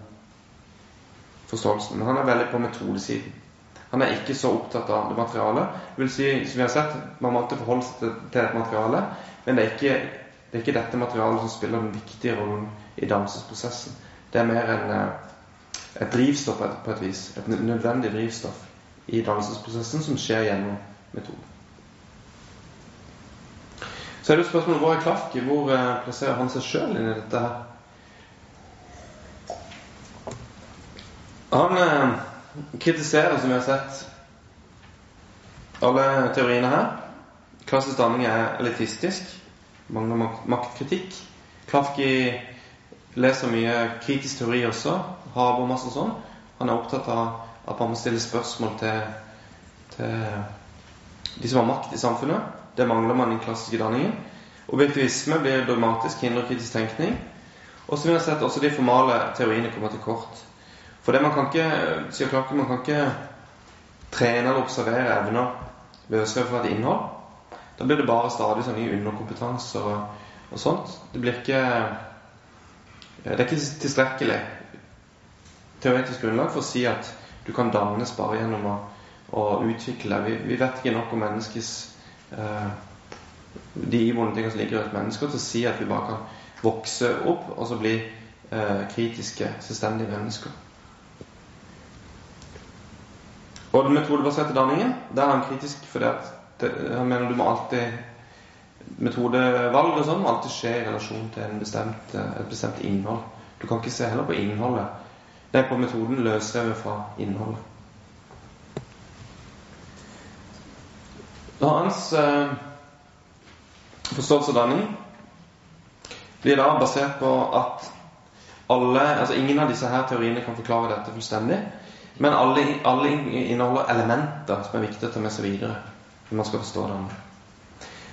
forståelsene. Men han er veldig på metodesiden. Han er ikke så opptatt av det materialet. Det vil si, som vi har sett, Man må alltid forholde seg til et materiale, men det er, ikke, det er ikke dette materialet som spiller den viktige rollen i dannelsesprosessen. Det er mer en, eh, et drivstoff på et vis. Et nødvendig drivstoff i dannelsesprosessen som skjer gjennom metoden. Så er det jo spørsmålet hvor er Klafki? Hvor eh, plasserer han seg sjøl inn i dette her? Han eh, kritiserer, som vi har sett, alle teoriene her. Klassisk danning er elitistisk. Mangler maktkritikk. Klafki leser mye kritisk teori også. Habermas og sånn. Han er opptatt av at man må stille spørsmål til, til de som har makt i samfunnet. Det mangler man i den klassiske danningen. Objektivisme blir dogmatisk, hindrer kritisk tenkning. Og som vi har sett, også de formale teoriene kommer til kort. For det man kan ikke sier Clarke, man kan ikke trene eller observere evner løsrevet fra et innhold. Da blir det bare stadig sånn nye underkompetanser og, og, sånt. Det blir ikke Det er ikke tilstrekkelig teoretisk grunnlag for å si at du kan dannes bare gjennom å, å utvikle. Vi, vi, vet ikke nok om menneskets eh, de vonde tingene som ligger i et menneske, til å si at vi bare kan vokse opp og så bli eh, kritiske, selvstendige mennesker. Og den metodebaserte danningen, der er han kritisk fordi at det, han mener du må alltid Metodevalg og sånn må alltid skje i relasjon til bestemt, et bestemt innhold. Du kan ikke se heller på innholdet. Det er på metoden løsrevet fra innholdet. Hans eh, forståelse av danning blir da basert på at alle, altså Ingen av disse her teoriene kan forklare dette fullstendig. Men alle, alle inneholder elementer som er viktige å ta med seg videre når man skal forstå danning.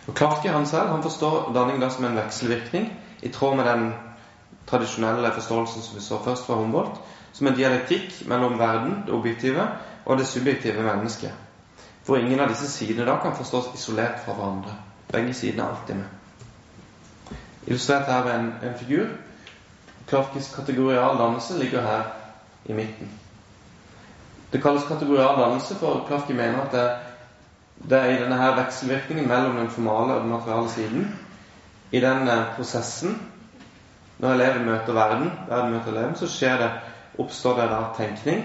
Og Clarke han selv han forstår danning da som en vekselvirkning i tråd med den tradisjonelle forståelsen som vi så først fra Humboldt, som en dialektikk mellom verden, det objektive, og det subjektive mennesket. Hvor ingen av disse sidene da kan forstås isolert fra hverandre. Begge sidene er alltid med. Illustrert her ved en, en figur. Clarkes kategorial dannelse ligger her i midten. Det kalles kategorial dannelse, for Clarke mener at det, det, er i denne her vekselvirkningen mellom den formale og den materiale siden, i den eh, prosessen når eleven møter verden, verden møter eleven, så skjer det, oppstår det da tenkning.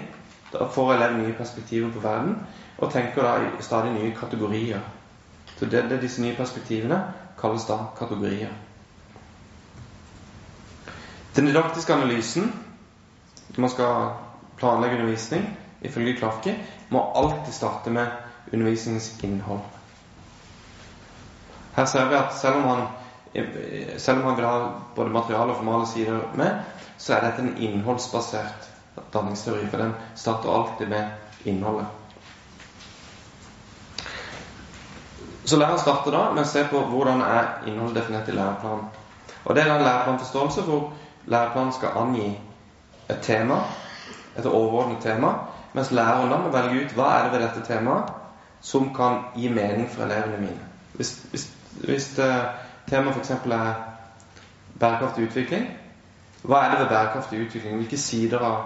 Da får eleven nye perspektiver på verden, og tenker da i stadig nye kategorier. Så det, det, Disse nye perspektivene kalles da kategorier. Den didaktiske analysen, når man skal planlegge undervisning, ifølge Clarke, må alltid starte med undervisningens innhold. Her ser vi at selv om han selv om han vil ha både materiale og formale sider med, så er dette en innholdsbasert danningsteori. For den starter alltid med innholdet. Så læreren starter da med å se på hvordan er innholdet definert i læreplanen. Og Det er en læreplanforståelse hvor læreplanen skal angi et tema, et overordnet tema, mens læreren da må velge ut hva er det ved dette temaet som kan gi mening for elevene mine. Hvis, hvis, hvis det, Temaet f.eks. er bærekraftig utvikling. Hva er det ved bærekraftig utvikling? Hvilke sider av,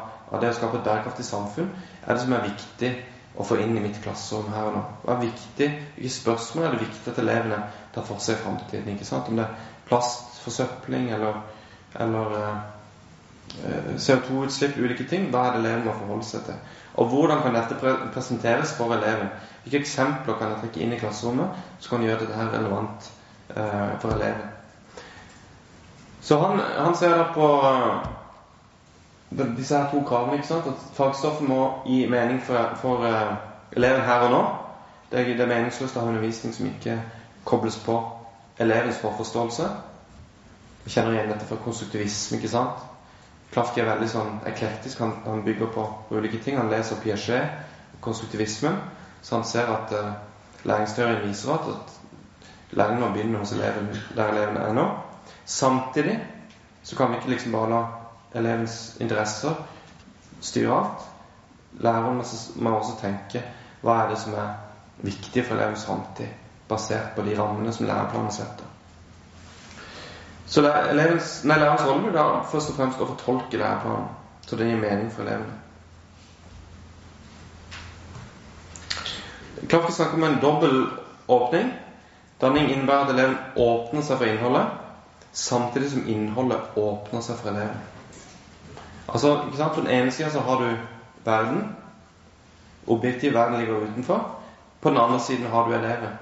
det å skape et bærekraftig samfunn er det som er viktig å få inn i mitt klasserom her og nå? Hva er viktig? Hvilke spørsmål er det viktig at elevene tar for seg i framtiden? Ikke sant? Om det er plastforsøpling eller, eller eh, CO2-utslipp, ulike ting. Hva er det eleven må forholde seg til? Og hvordan kan dette pre presenteres for eleven? Hvilke eksempler kan jeg trekke inn i klasserommet som kan gjøre dette her relevant eh, for eleven. Så han, han ser da på disse her to kravene. ikke sant? At fagstoffet må gi mening for, for uh, eleven her og nå. Det er, det er meningsløst å ha undervisning som ikke kobles på elevens forforståelse. Vi kjenner igjen dette fra konstruktivisme. ikke sant? Klafki er veldig sånn eklektisk. Han, han bygger på, ulike ting. Han leser Piaget, konstruktivismen, så han ser at uh, læringsteorien viser at, at læring må begynne hos eleven der eleven er nå. Samtidig så kan vi ikke liksom bare la elevens interesser styrer alt. Læreren må også tenke hva er det som er viktig for elevens framtid, basert på de rammene som læreplanen setter. Så elevens, nei, lærerens rolle blir da først og fremst å fortolke læreplanen, så den gir mening for elevene. Klokka snakker om en dobbel åpning. Danning innebærer at eleven åpner seg for innholdet, samtidig som innholdet åpner seg for eleven. Altså, ikke sant? På den ene sida så har du verden. Objektiv verden ligger utenfor. På den andre siden har du eleven.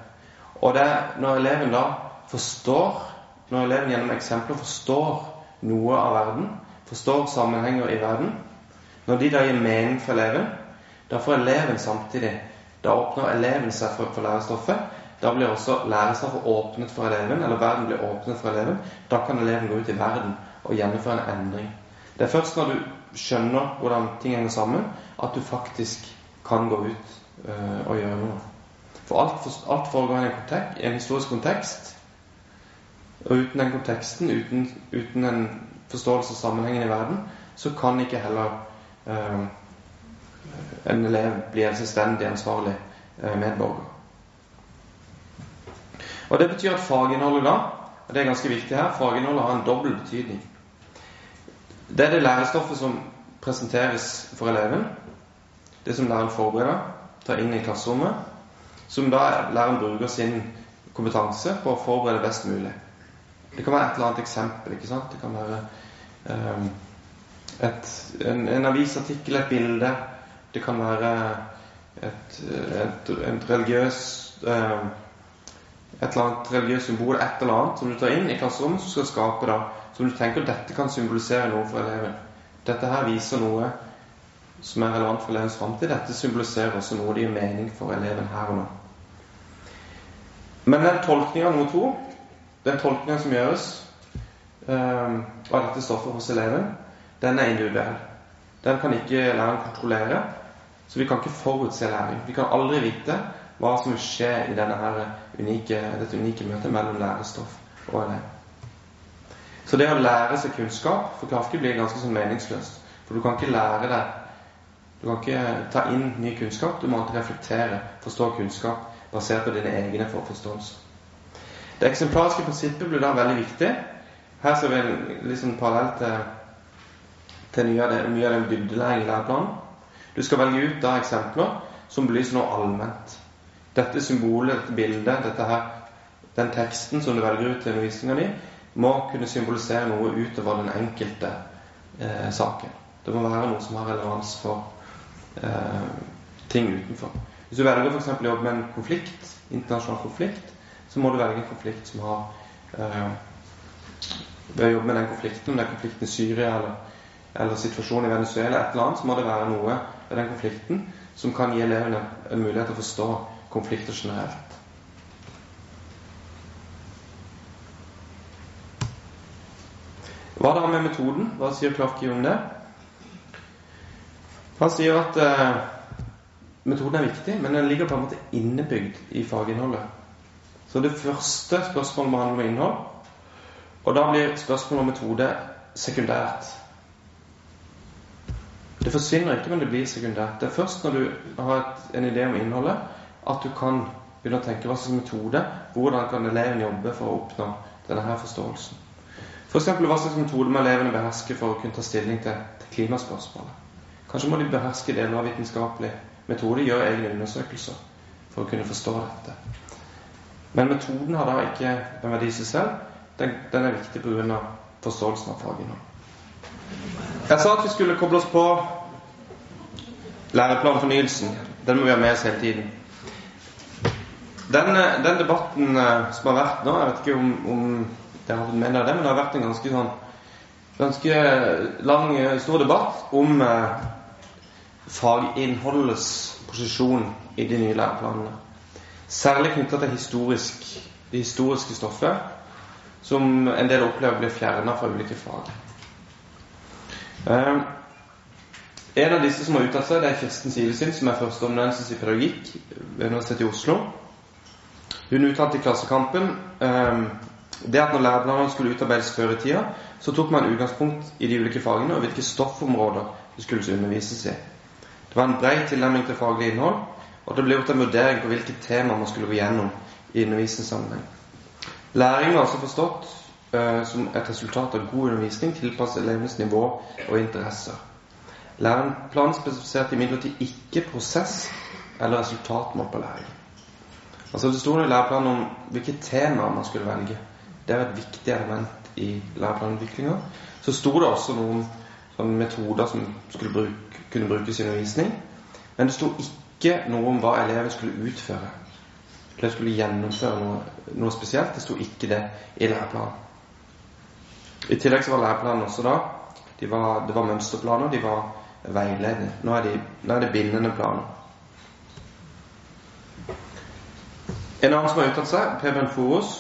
Og det er når eleven da forstår Når eleven gjennom eksempler forstår noe av verden, forstår sammenhenger i verden Når de da gir mening for eleven, da får eleven samtidig Da åpner eleven seg for, for lærestoffet, da blir også lærestoffet åpnet for eleven, eller verden blir åpnet for eleven. Da kan eleven gå ut i verden og gjennomføre en endring. Det er først når du skjønner hvordan ting henger sammen, at du faktisk kan gå ut uh, og gjøre noe. For alt, for, alt foregår i en, kontek, en, historisk kontekst. Og uten den konteksten, uten, uten en forståelse av sammenhengen i verden, så kan ikke heller uh, en elev bli en selvstendig, ansvarlig uh, medborger. Og Det betyr at faginnholdet da, og det er ganske viktig her, faginnholdet har en dobbel betydning. Det er det lærestoffet som presenteres for eleven, det som læreren forbereder, tar inn i klasserommet, som da læreren bruker sin kompetanse på å forberede best mulig. Det kan være et eller annet eksempel. ikke sant? Det kan være um, et, en, en, avisartikkel, et bilde. Det kan være et, et, et religiøst um, et eller annet religiøst symbol, et eller annet som du tar inn i klasserommet, som skal skape da, som du tenker dette kan symbolisere noe for eleven. Dette her viser noe som er relevant for elevens framtid. Dette symboliserer også noe det gir mening for eleven her og nå. Men den tolkninga nummer to, den tolkninga som gjøres um, av dette stoffet hos eleven, den er individuell. Den kan ikke læreren kontrollere, så vi kan ikke forutse læring. Vi kan aldri vite hva som vil skje i denne unike, dette unike møtet mellom lærestoff og elev. Så det å lære seg kunnskap for Kafke blir ganske sånn meningsløst. For du kan ikke lære deg Du kan ikke ta inn ny kunnskap. Du må alltid reflektere, forstå kunnskap basert på dine egne forforståelser. Det eksemplariske prinsippet blir da veldig viktig. Her ser vi liksom parallell til, til mye av, den dybdelæring i læreplanen. Du skal velge ut da eksempler som belyser noe allment. Dette symbolet, dette bildet, dette her, den teksten som du velger ut til undervisninga di, må kunne symbolisere noe utover den enkelte eh, saken. Det må være noe som har relevans for eh, ting utenfor. Hvis du velger f.eks. å jobbe med en konflikt, internasjonal konflikt, så må du velge en konflikt som har eh, Ved å jobbe med den konflikten, om det er konflikten i Syria eller, eller situasjonen i Venezuela, et eller annet, så må det være noe ved den konflikten som kan gi elevene en mulighet til å forstå konflikter generelt. Hva da med metoden? Hva sier Clark om det? Han sier at eh, metoden er viktig, men den ligger på en måte innebygd i faginnholdet. Så det første spørsmålet må handle om innhold, og da blir spørsmålet om metode sekundært. Det forsvinner ikke, men det blir sekundært. Det er først når du har en idé om innholdet, at du kan begynne å tenke hva slags metode, hvordan kan eleven jobbe for å oppnå denne her forståelsen. F.eks. For hva slags metode må elevene beherske for å kunne ta stilling til, til klimaspørsmålet. Kanskje må de beherske deler av vitenskapelig metode, gjøre egne undersøkelser for å kunne forstå dette. Men metoden har da ikke en verdi i seg selv. Den, den er viktig pga. forståelsen av faget nå. Jeg sa at vi skulle koble oss på læreplanfornyelsen. Den må vi ha med oss hele tiden. Den, den debatten eh, som har vært nå, jeg vet ikke om, om det har med deg det, men det har vært en ganske sånn ganske lang, eh, stor debatt om eh, faginnholdets posisjon i de nye læreplanene. Særlig knytta til historisk, det historiske stoffet, som en del opplever blir fjerna fra ulike fag. Eh, en av disse som har uttalt seg, det er Kirsten Sivesin, som er førsteamanuensis i pedagogikk ved Universitetet i Oslo. Hun uttalte i Klassekampen um, det at når læreplanene skulle utarbeides før i tida, så tok man utgangspunkt i de ulike fagene og hvilke stoffområder det skulle undervises i. Det var en bred tilnærming til faglig innhold, og det ble gjort en vurdering på hvilke tema man skulle gå gjennom i undervisningssammenheng. Læring var altså forstått uh, som et resultat av god undervisning tilpasset elevenes nivå og interesser. Læreplanen spesifiserte imidlertid ikke prosess eller resultatmål på læring. Altså Det sto i læreplanen om hvilke temaer man skulle velge. Det er et viktig element i læreplanutviklinga. Så sto det også noen sånne metoder som bruke, kunne brukes i undervisning. Men det sto ikke noe om hva eleven skulle utføre. Eller skulle gjennomføre noe, noe, spesielt. Det sto ikke det i læreplanen. I tillegg så var læreplanen også da de var, Det var mønsterplaner, de var veiledende. Nå er, de, nå er det bindende planer. En annen som har uttalt seg, Preben Foros,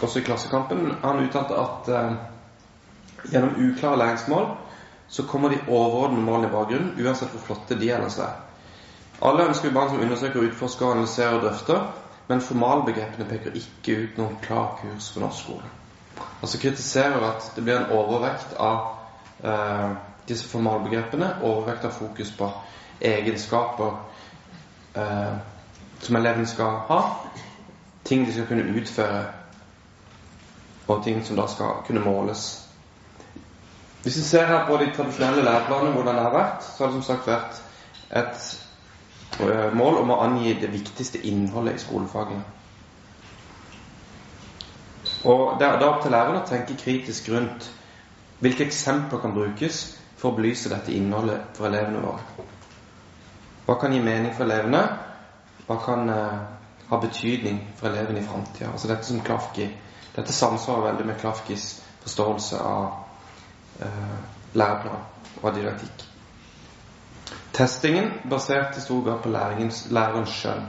også i Klassekampen, han uttalte at eh, gjennom uklare læringsmål så kommer de overordnede målene i bakgrunnen, uansett hvor flotte de ellers er. Alle ønsker barn som undersøker, utforsker, analyserer og drøfter, men formalbegrepene peker ikke ut noen klar kurs for norsk skole. Altså kritiserer at det blir en overvekt av eh, disse formalbegrepene, overvekt av fokus på egenskaper eh, som elevene skal ha, ting de skal kunne utføre og ting som da skal kunne måles. Hvis vi ser her på de tradisjonelle læreplanene, hvordan det har vært, så har det som sagt vært et eh, mål om å angi det viktigste innholdet i skolefagene. Og Det er da opp til læreren å tenke kritisk rundt hvilke eksempler kan brukes for å belyse dette innholdet for elevene våre. Hva kan gi mening for elevene? Hva kan uh, ha betydning for elevene i framtida? Altså dette som Klafki dette samsvarer veldig med Klafkis forståelse av eh, læreplan og didaktikk. Testingen basert i stor grad på lærerens skjønn.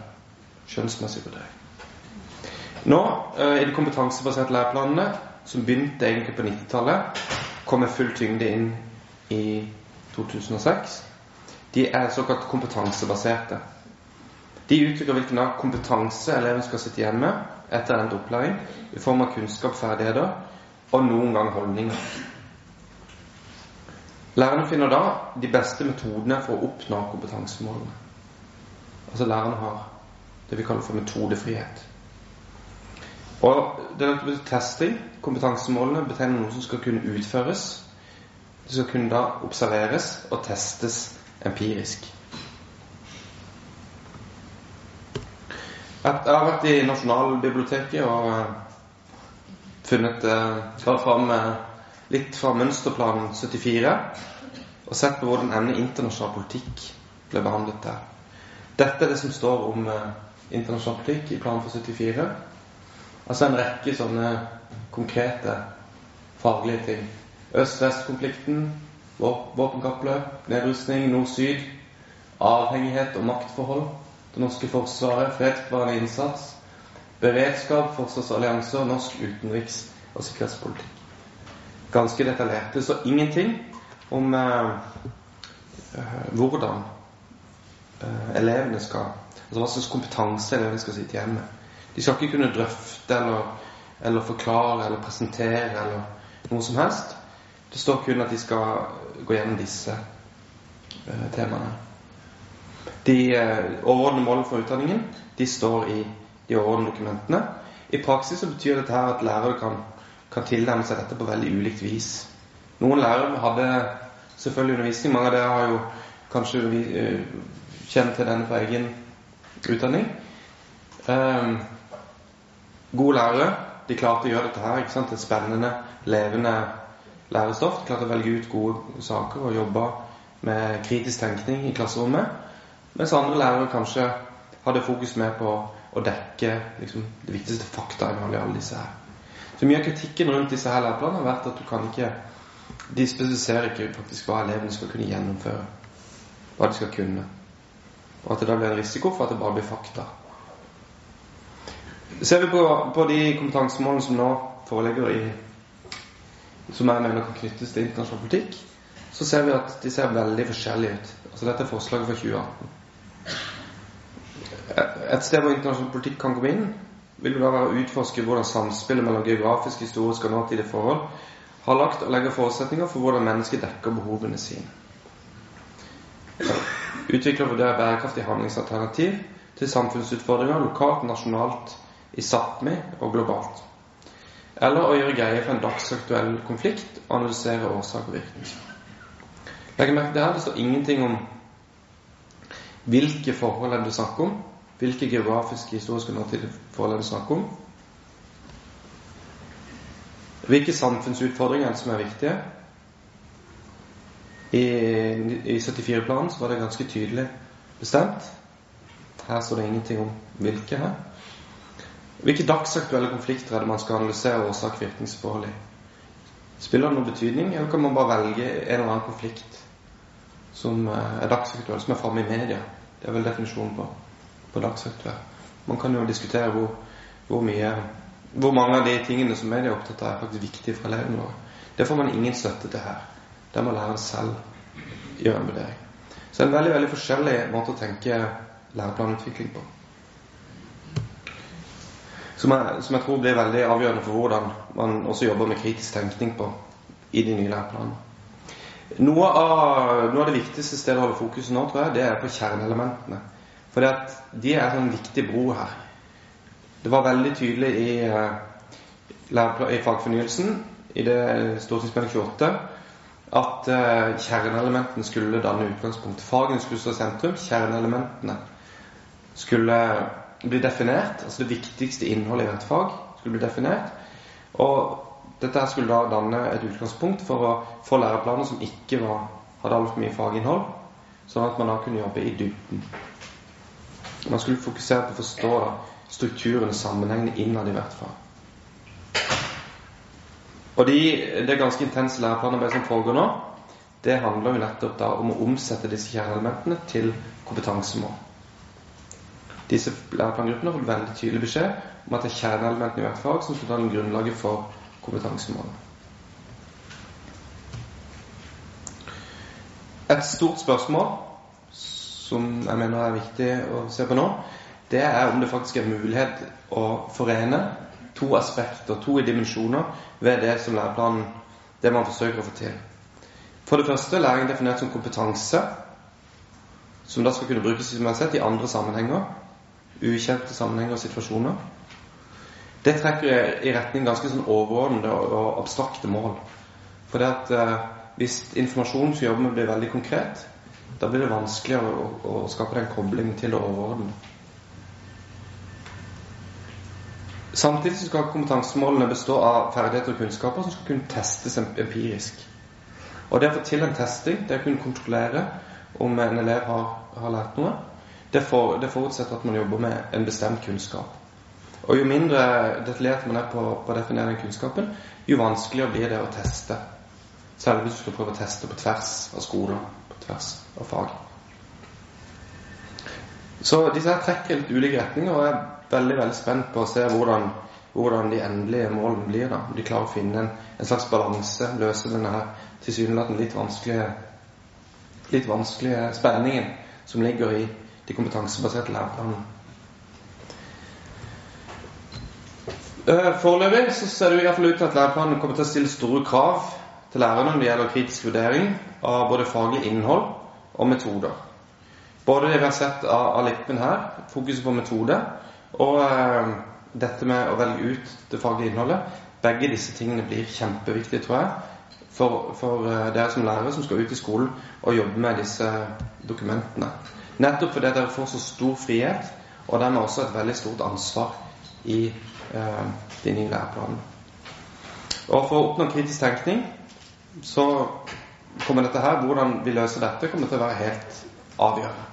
Skjønnsmessig vurdering. Nå, eh, i de kompetansebaserte læreplanene, som begynte egentlig på 90-tallet, kom med full tyngde inn i 2006, de er såkalt kompetansebaserte. De uttrykker hvilken kompetanse eleven skal sitte igjen med etter endt opplæring i form av kunnskap, ferdigheter og noen gang holdninger. Lærerne finner da de beste metodene for å oppnå kompetansemålene. Altså lærerne har det vi kaller for metodefrihet. Og denne testing, kompetansemålene, betegner noe som skal kunne utføres. Det skal kunne da observeres og testes empirisk. Jeg har vært i Nasjonalbiblioteket og eh, funnet eh, fram eh, litt fra mønsterplanen 74 og sett på hvordan emnet internasjonal politikk ble behandlet der. Dette er det som står om internasjonal politikk i planen for 74. Altså en rekke sånne konkrete faglige ting. Øst-vest-konflikten, våpenkappløp, nedrustning, nord-syd, avhengighet og maktforhold, det norske forsvaret, fredsbevarende innsats, beredskap, forsvarsallianser, norsk utenriks- og sikkerhetspolitikk ganske detaljert. Det står ingenting om eh, eh, hvordan eh, elevene skal Altså hva slags kompetanse elevene skal sitte igjen med. De skal ikke kunne drøfte eller, eller forklare eller presentere eller noe som helst. Det står kun at de skal gå gjennom disse eh, temaene. De eh, overordnede målene for utdanningen de står i de overordnede dokumentene. I praksis så betyr dette her at lærere kan kan tilnærme seg dette på veldig ulikt vis. Noen lærere hadde selvfølgelig undervisning. Mange av dere har jo kanskje uh, kjent til denne fra egen utdanning. Um, gode lærere de klarte å gjøre dette her. ikke sant? Et spennende, levende lærestoff. De klarte å velge ut gode saker og jobbe med kritisk tenkning i klasserommet. Mens andre lærere kanskje hadde fokus mer på å dekke liksom, det viktigste fakta i alle disse her. Så mye av kritikken rundt disse her læreplanene har vært at du kan ikke De spesifiserer ikke faktisk hva elevene skal kunne gjennomføre. Hva de skal kunne. Og at det da blir en risiko for at det bare blir fakta. Ser vi på, på de kompetansemålene som nå foreligger i Som jeg mener kan knyttes til internasjonal politikk, så ser vi at de ser veldig forskjellige ut. Altså Dette er forslaget for 2018. Et sted hvor internasjonal politikk kan komme inn, vil det da være å utforske hvordan samspillet mellom geografiske, historiske og nåtidige forhold har lagt og legger forutsetninger for hvordan mennesket dekker behovene sine. Utvikle og vurdere bærekraftig handlingsalternativ til samfunnsutfordringer lokalt, nasjonalt, i Sápmi og globalt. Eller å gjøre greie for en dagsaktuell konflikt og analysere årsak og virkning. Legg merke til her, det står ingenting om hvilke forhold er det snakker om, hvilke geografiske, historiske nåtidige forhold er det snakk om? Hvilke samfunnsutfordringer er som er viktige? I, i 74-planen var det ganske tydelig bestemt. Her står det ingenting om hvilke her. Hvilke dagsaktuelle konflikter er det man skal analysere årsak-virkningsforhold i? Spiller det noen betydning, eller kan man bare velge en eller annen konflikt som eh, er dagsaktuell, som er framme i media? Det er vel definisjonen på på dagsaktuell. Man kan jo diskutere hvor, hvor, mye Hvor mange av de tingene som media er opptatt av, er faktisk viktige for elevene våre. Det får man ingen støtte til her. Der må læreren selv gjøre en vurdering. Så det er en veldig veldig forskjellig måte å tenke læreplanutvikling på. Som jeg, som jeg, tror blir veldig avgjørende for hvordan man også jobber med kritisk tenkning på i de nye læreplanene. Noe av, noe av det viktigste stedet å holde fokuset nå, tror jeg, det er på kjerneelementene. For de er en viktig bro her. Det var veldig tydelig i, uh, i fagfornyelsen, i det stortingsmelding 28, at uh, kjerneelementene skulle danne utgangspunkt. Fagene skulle stå sentrum. Kjerneelementene skulle bli definert. Altså det viktigste innholdet i hvert fag skulle bli definert. Og dette skulle da danne et utgangspunkt for å få læreplaner som ikke var, hadde altfor mye faginnhold, sånn at man da kunne jobbe i dybden. Man skulle fokusere på å forstå strukturen og sammenhengene innad i hvert fall. Og de, det ganske intense læreplanarbeidet som foregår nå, det handler jo nettopp da om å omsette disse kjerneelementene til kompetansemål. Disse læreplangruppene fått veldig tydelig beskjed om at det er kjerneelementene i hvert fag som skal danne grunnlaget for kompetansemålene. Et stort spørsmål som jeg mener er viktig å se på nå, det er om det faktisk er mulighet å forene to aspekter, to dimensjoner, ved det som læreplanen det man forsøker å få til. For det første læring definert som kompetanse, som da skal kunne brukes som jeg har sett, i andre sammenhenger. Ukjente sammenhenger og situasjoner. Det trekker i retning ganske sånn overordnede og abstrakte mål. For det at eh, hvis informasjonen som jobber med, blir veldig konkret, da blir det vanskelig å, å, å skape den koblingen til det overordnede. Samtidig skal kompetansemålene bestå av ferdigheter og kunnskaper som skal kunne testes empirisk. Og det å få til en testing, det å kunne kontrollere om en elev har, har lært noe, det, for, det, forutsetter at man jobber med en bestemt kunnskap. Og jo mindre detaljert man er på, på å definere den kunnskapen, jo vanskeligere blir det å teste. Særlig hvis du skal prøve å teste på tvers av skoler, tvers av fag. Så disse her trekker litt ulike retninger, og jeg er veldig veldig spent på å se hvordan, hvordan de endelige målene blir. da, Om de klarer å finne en, en slags balanse, løse denne her tilsynelatende litt vanskelige, litt vanskelige spenningen som ligger i de kompetansebaserte læreplanene. Uh, Foreløpig så ser det i hvert fall ut til at læreplanene kommer til å stille store krav til lærerne når det gjelder kritisk vurdering av både faglig innhold og metoder. Både det vi har sett av, av Lippen her, fokuset på metode, og eh, dette med å velge ut det faglige innholdet. Begge disse tingene blir kjempeviktige, tror jeg, for, for eh, dere som lærere som skal ut i skolen og jobbe med disse dokumentene. Nettopp fordi dere får så stor frihet, og dermed også et veldig stort ansvar i eh, de nye læreplanene. Og for å oppnå kritisk tenkning så kommer dette her, hvordan vi løser dette, kommer til å være helt avgjørende.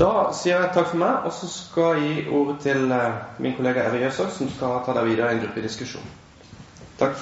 Da sier jeg takk for meg, og så skal jeg gi ordet til eh, min kollega Eve Jøsok, som skal ta deg videre i en gruppediskusjon. Takk.